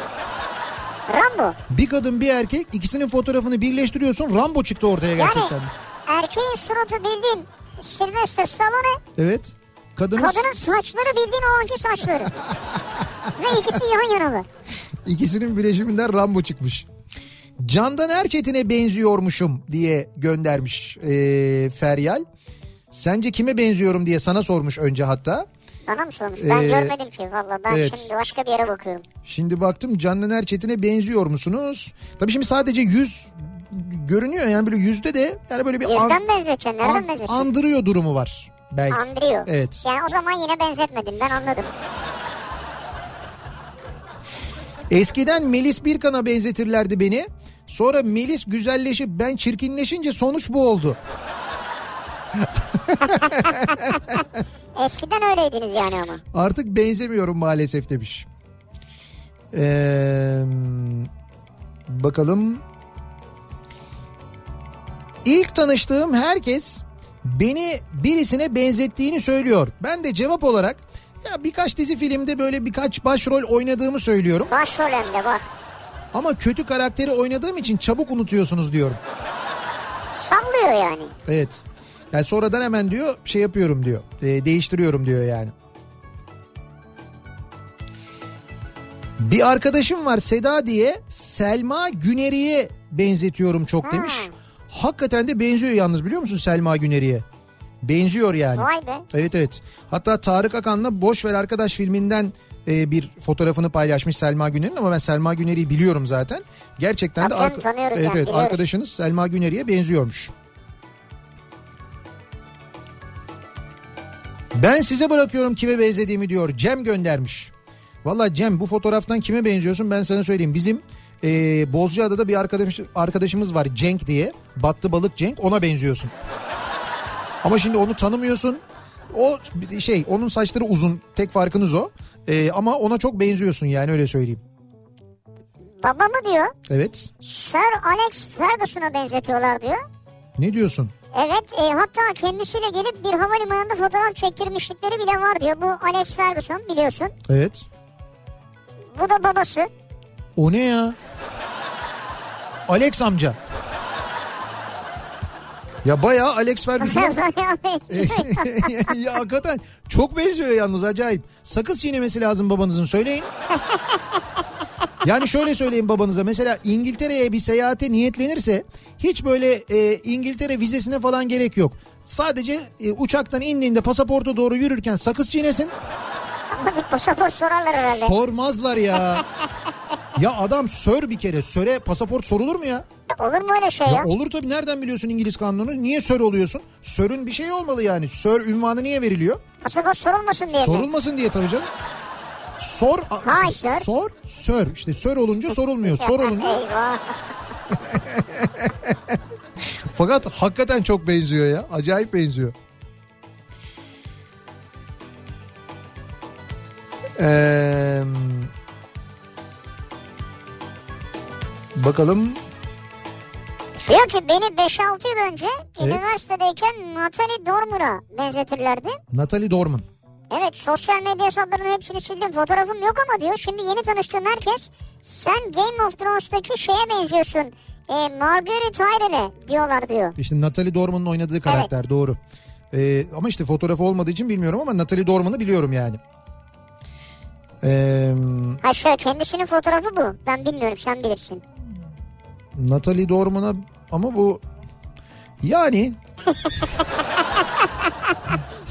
Rambo. Bir kadın bir erkek ikisinin fotoğrafını birleştiriyorsun. Rambo çıktı ortaya gerçekten. Yani erkeğin suratı bildiğin Sylvester Stallone. Evet. Kadının Kadının saçları bildiğin o anki saçları. <laughs> Ve ikisi yan yanalar. ikisinin bileşiminden Rambo çıkmış. Candan Erçetin'e benziyormuşum diye göndermiş ee, Feryal. Sence kime benziyorum diye sana sormuş önce hatta. Bana mı sormuş? Ben Ee, görmedim ki valla. Ben evet. şimdi başka bir yere bakıyorum. Şimdi baktım Candan Erçetin'e benziyor musunuz? Tabii şimdi sadece yüz görünüyor yani böyle yüzde de yani böyle bir an- Yüzden benzeteceksin. Nereden an- benzeteceksin? andırıyor durumu var belki. Andırıyor. Evet. Yani o zaman yine benzetmedim ben anladım. Eskiden Melis Birkan'a benzetirlerdi beni. Sonra Melis güzelleşip ben çirkinleşince sonuç bu oldu. <laughs> Eskiden öyleydiniz yani ama. Artık benzemiyorum maalesef demiş. Ee, bakalım. İlk tanıştığım herkes beni birisine benzettiğini söylüyor. Ben de cevap olarak ya birkaç dizi filmde böyle birkaç başrol oynadığımı söylüyorum. Başrol hem de bak. Ama kötü karakteri oynadığım için çabuk unutuyorsunuz diyorum. Sallıyor yani. Evet. Yani sonradan hemen diyor şey yapıyorum diyor. e, değiştiriyorum diyor yani. Bir arkadaşım var Seda diye Selma Güneri'ye benzetiyorum çok demiş. Hakikaten de benziyor yalnız biliyor musun Selma Güneri'ye? Benziyor yani. Vay be. Evet evet. Hatta Tarık Akan'la Boş Ver Arkadaş filminden e, bir fotoğrafını paylaşmış Selma Güner'in ama ben Selma Güner'i biliyorum zaten. Gerçekten de Tabii canım, tanıyoruz evet, yani, evet, biliyoruz. arkadaşınız Selma Güner'iye benziyormuş. Ben size bırakıyorum kime benzediğimi diyor. Cem göndermiş. Valla Cem bu fotoğraftan kime benziyorsun ben sana söyleyeyim. Bizim e, Bozcaada'da bir arkadaş, arkadaşımız var Cenk diye. Battı balık Cenk ona benziyorsun. Ama şimdi onu tanımıyorsun. O şey onun saçları uzun tek farkınız o. E, ama ona çok benziyorsun yani öyle söyleyeyim. Babamı diyor Evet. Sir Alex Ferguson'a benzetiyorlar diyor. Ne diyorsun? Evet e, hatta kendisiyle gelip bir havalimanında fotoğraf çektirmişlikleri bile var diyor. Bu Alex Ferguson biliyorsun. Evet. Bu da babası. O ne ya? Alex amca. Ya bayağı Alex Ferguson. <laughs> <laughs> ya hakikaten çok benziyor yalnız acayip. Sakız çiğnemesi lazım babanızın söyleyin. <laughs> Yani şöyle söyleyeyim babanıza mesela İngiltere'ye bir seyahate niyetlenirse hiç böyle e, İngiltere vizesine falan gerek yok. Sadece e, uçaktan indiğinde pasaporta doğru yürürken sakız çiğnesin. Ama bir pasaport sorarlar herhalde. Sormazlar ya. ya adam sör bir kere. Söre pasaport sorulur mu ya? Olur mu öyle şey ya? Ya olur tabii nereden biliyorsun İngiliz kanunu? Niye sör oluyorsun? Sörün bir şey olmalı yani. Sör ünvanı niye veriliyor? Pasaport sorulmasın diye? Sorulmasın diye tabii canım. Sor, Hay sör. sor, sör. İşte sör olunca <laughs> sorulmuyor. Sor olunca. <laughs> Fakat hakikaten çok benziyor ya. Acayip benziyor. Ee, bakalım. Diyor ki beni 5-6 yıl önce Evet. üniversitedeyken Natalie Dormer'a benzetirlerdi. Natalie Dorman. Evet sosyal medya hesaplarının hepsini sildim. Fotoğrafım yok ama diyor. Şimdi yeni tanıştığım herkes sen Game of Thrones'taki şeye benziyorsun. E, Margaret Tyrell'e diyorlar diyor. İşte Natalie Dorman'ın oynadığı karakter doğru. Ee, ama işte fotoğrafı olmadığı için bilmiyorum ama Natalie Dorman'ı biliyorum yani. Ee, Ha şöyle kendisinin fotoğrafı bu. Ben bilmiyorum sen bilirsin. Natalie Dorman'a ama bu yani <laughs>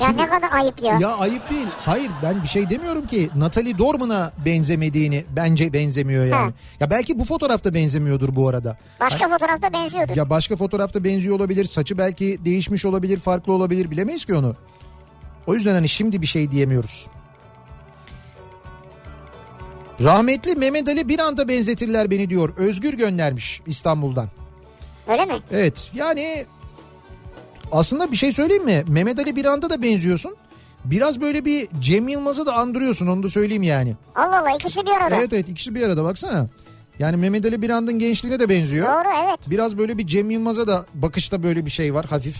Ya ne kadar ayıp ya. ya ayıp değil. Hayır ben bir şey demiyorum ki Natalie Dorman'a benzemediğini bence benzemiyor yani. Ha. Ya belki bu fotoğrafta benzemiyordur bu arada. Başka fotoğrafta benziyordur. Ya başka fotoğrafta benziyor olabilir. Saçı belki değişmiş olabilir, farklı olabilir. Bilemeyiz ki onu. O yüzden hani şimdi bir şey diyemiyoruz. Rahmetli Mehmet Ali bir anda benzetirler beni diyor. Özgür göndermiş İstanbul'dan. Öyle mi? Evet yani aslında bir şey söyleyeyim mi? Mehmet Ali bir anda da benziyorsun. Biraz böyle bir Cem Yılmaz'ı da andırıyorsun onu da söyleyeyim yani. Allah Allah ikisi bir arada. Evet evet ikisi bir arada baksana. Yani Mehmet Ali bir andın gençliğine de benziyor. Doğru evet. Biraz böyle bir Cem Yılmaz'a da bakışta böyle bir şey var hafif.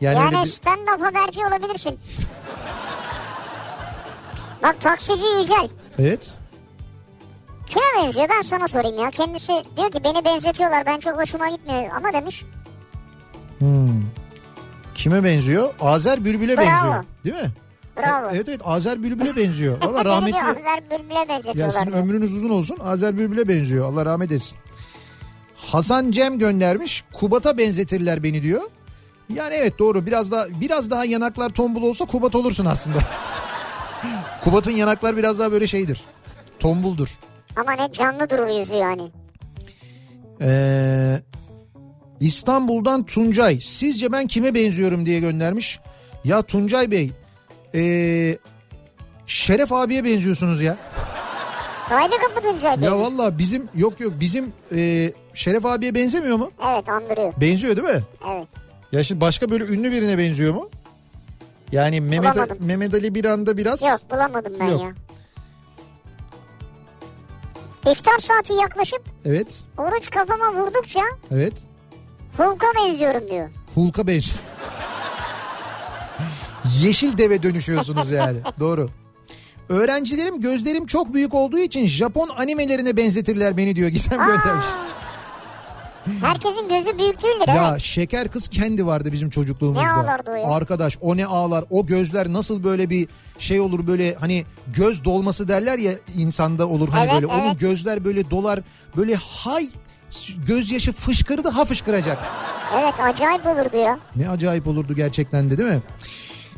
Yani, Yani, bir... stand-up haberci olabilirsin. Bak taksici Yücel. Evet. Kime benziyor ben sana sorayım ya. Kendisi diyor ki beni benzetiyorlar ben çok hoşuma gitmiyor ama demiş. Hmm. Kime benziyor? Azer Bülbül'e Bravo. benziyor. Değil mi? Bravo. Evet evet Azer Bülbül'e benziyor. <laughs> Beni rahmetli. Azer Bülbül'e Ya benzetiyorlar. sizin diyor. ömrünüz uzun olsun. Azer Bülbül'e benziyor. Allah rahmet etsin. Hasan Cem göndermiş. Kubat'a benzetirler beni diyor. Yani evet doğru. Biraz daha biraz daha yanaklar tombul olsa Kubat olursun aslında. <laughs> Kubat'ın yanaklar biraz daha böyle şeydir. Tombuldur. Ama ne canlı durur yüzü yani. Ee, İstanbul'dan Tuncay. Sizce ben kime benziyorum diye göndermiş. Ya Tuncay Bey. ee, Şeref abiye benziyorsunuz ya. Raylı kapı Tuncay Bey. Ya valla bizim yok yok bizim ee, Şeref abiye benzemiyor mu? Evet andırıyor. Benziyor değil mi? Evet. Ya şimdi başka böyle ünlü birine benziyor mu? Yani Mehmet, Bulamadım. Mehmet Ali bir anda biraz... Yok bulamadım ben Yok. ya. İftar saati yaklaşıp Evet, oruç kafama vurdukça evet. Hulk'a benziyorum diyor. Hulk'a benziyor. Yeşil deve dönüşüyorsunuz yani. <laughs> Doğru. Öğrencilerim gözlerim çok büyük olduğu için Japon animelerine benzetirler beni diyor Gizem göndermiş. Herkesin gözü büyük değildir Ya evet. şeker kız kendi vardı bizim çocukluğumuzda. Ne ağlardı o ya? Arkadaş o ne ağlar o gözler nasıl böyle bir şey olur böyle hani göz dolması derler ya insanda olur hani Evet, böyle onun evet. gözler böyle dolar böyle hay gözyaşı fışkırdı ha fışkıracak. Evet acayip olurdu ya. Ne acayip olurdu gerçekten de değil mi?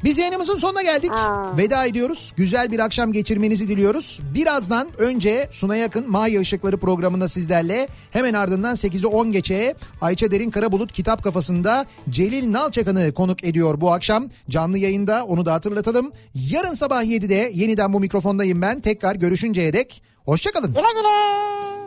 Biz yayınımızın sonuna geldik. Aa. Veda ediyoruz. Güzel bir akşam geçirmenizi diliyoruz. Birazdan önce Suna Yakın Maya Işıkları programında sizlerle hemen ardından 8'i 10 geçe Ayça Derin Karabulut kitap kafasında Celil Nalçakan'ı konuk ediyor bu akşam. Canlı yayında onu da hatırlatalım. Yarın sabah 7'de yeniden bu mikrofondayım ben. Tekrar görüşünceye dek hoşçakalın. Güle güle.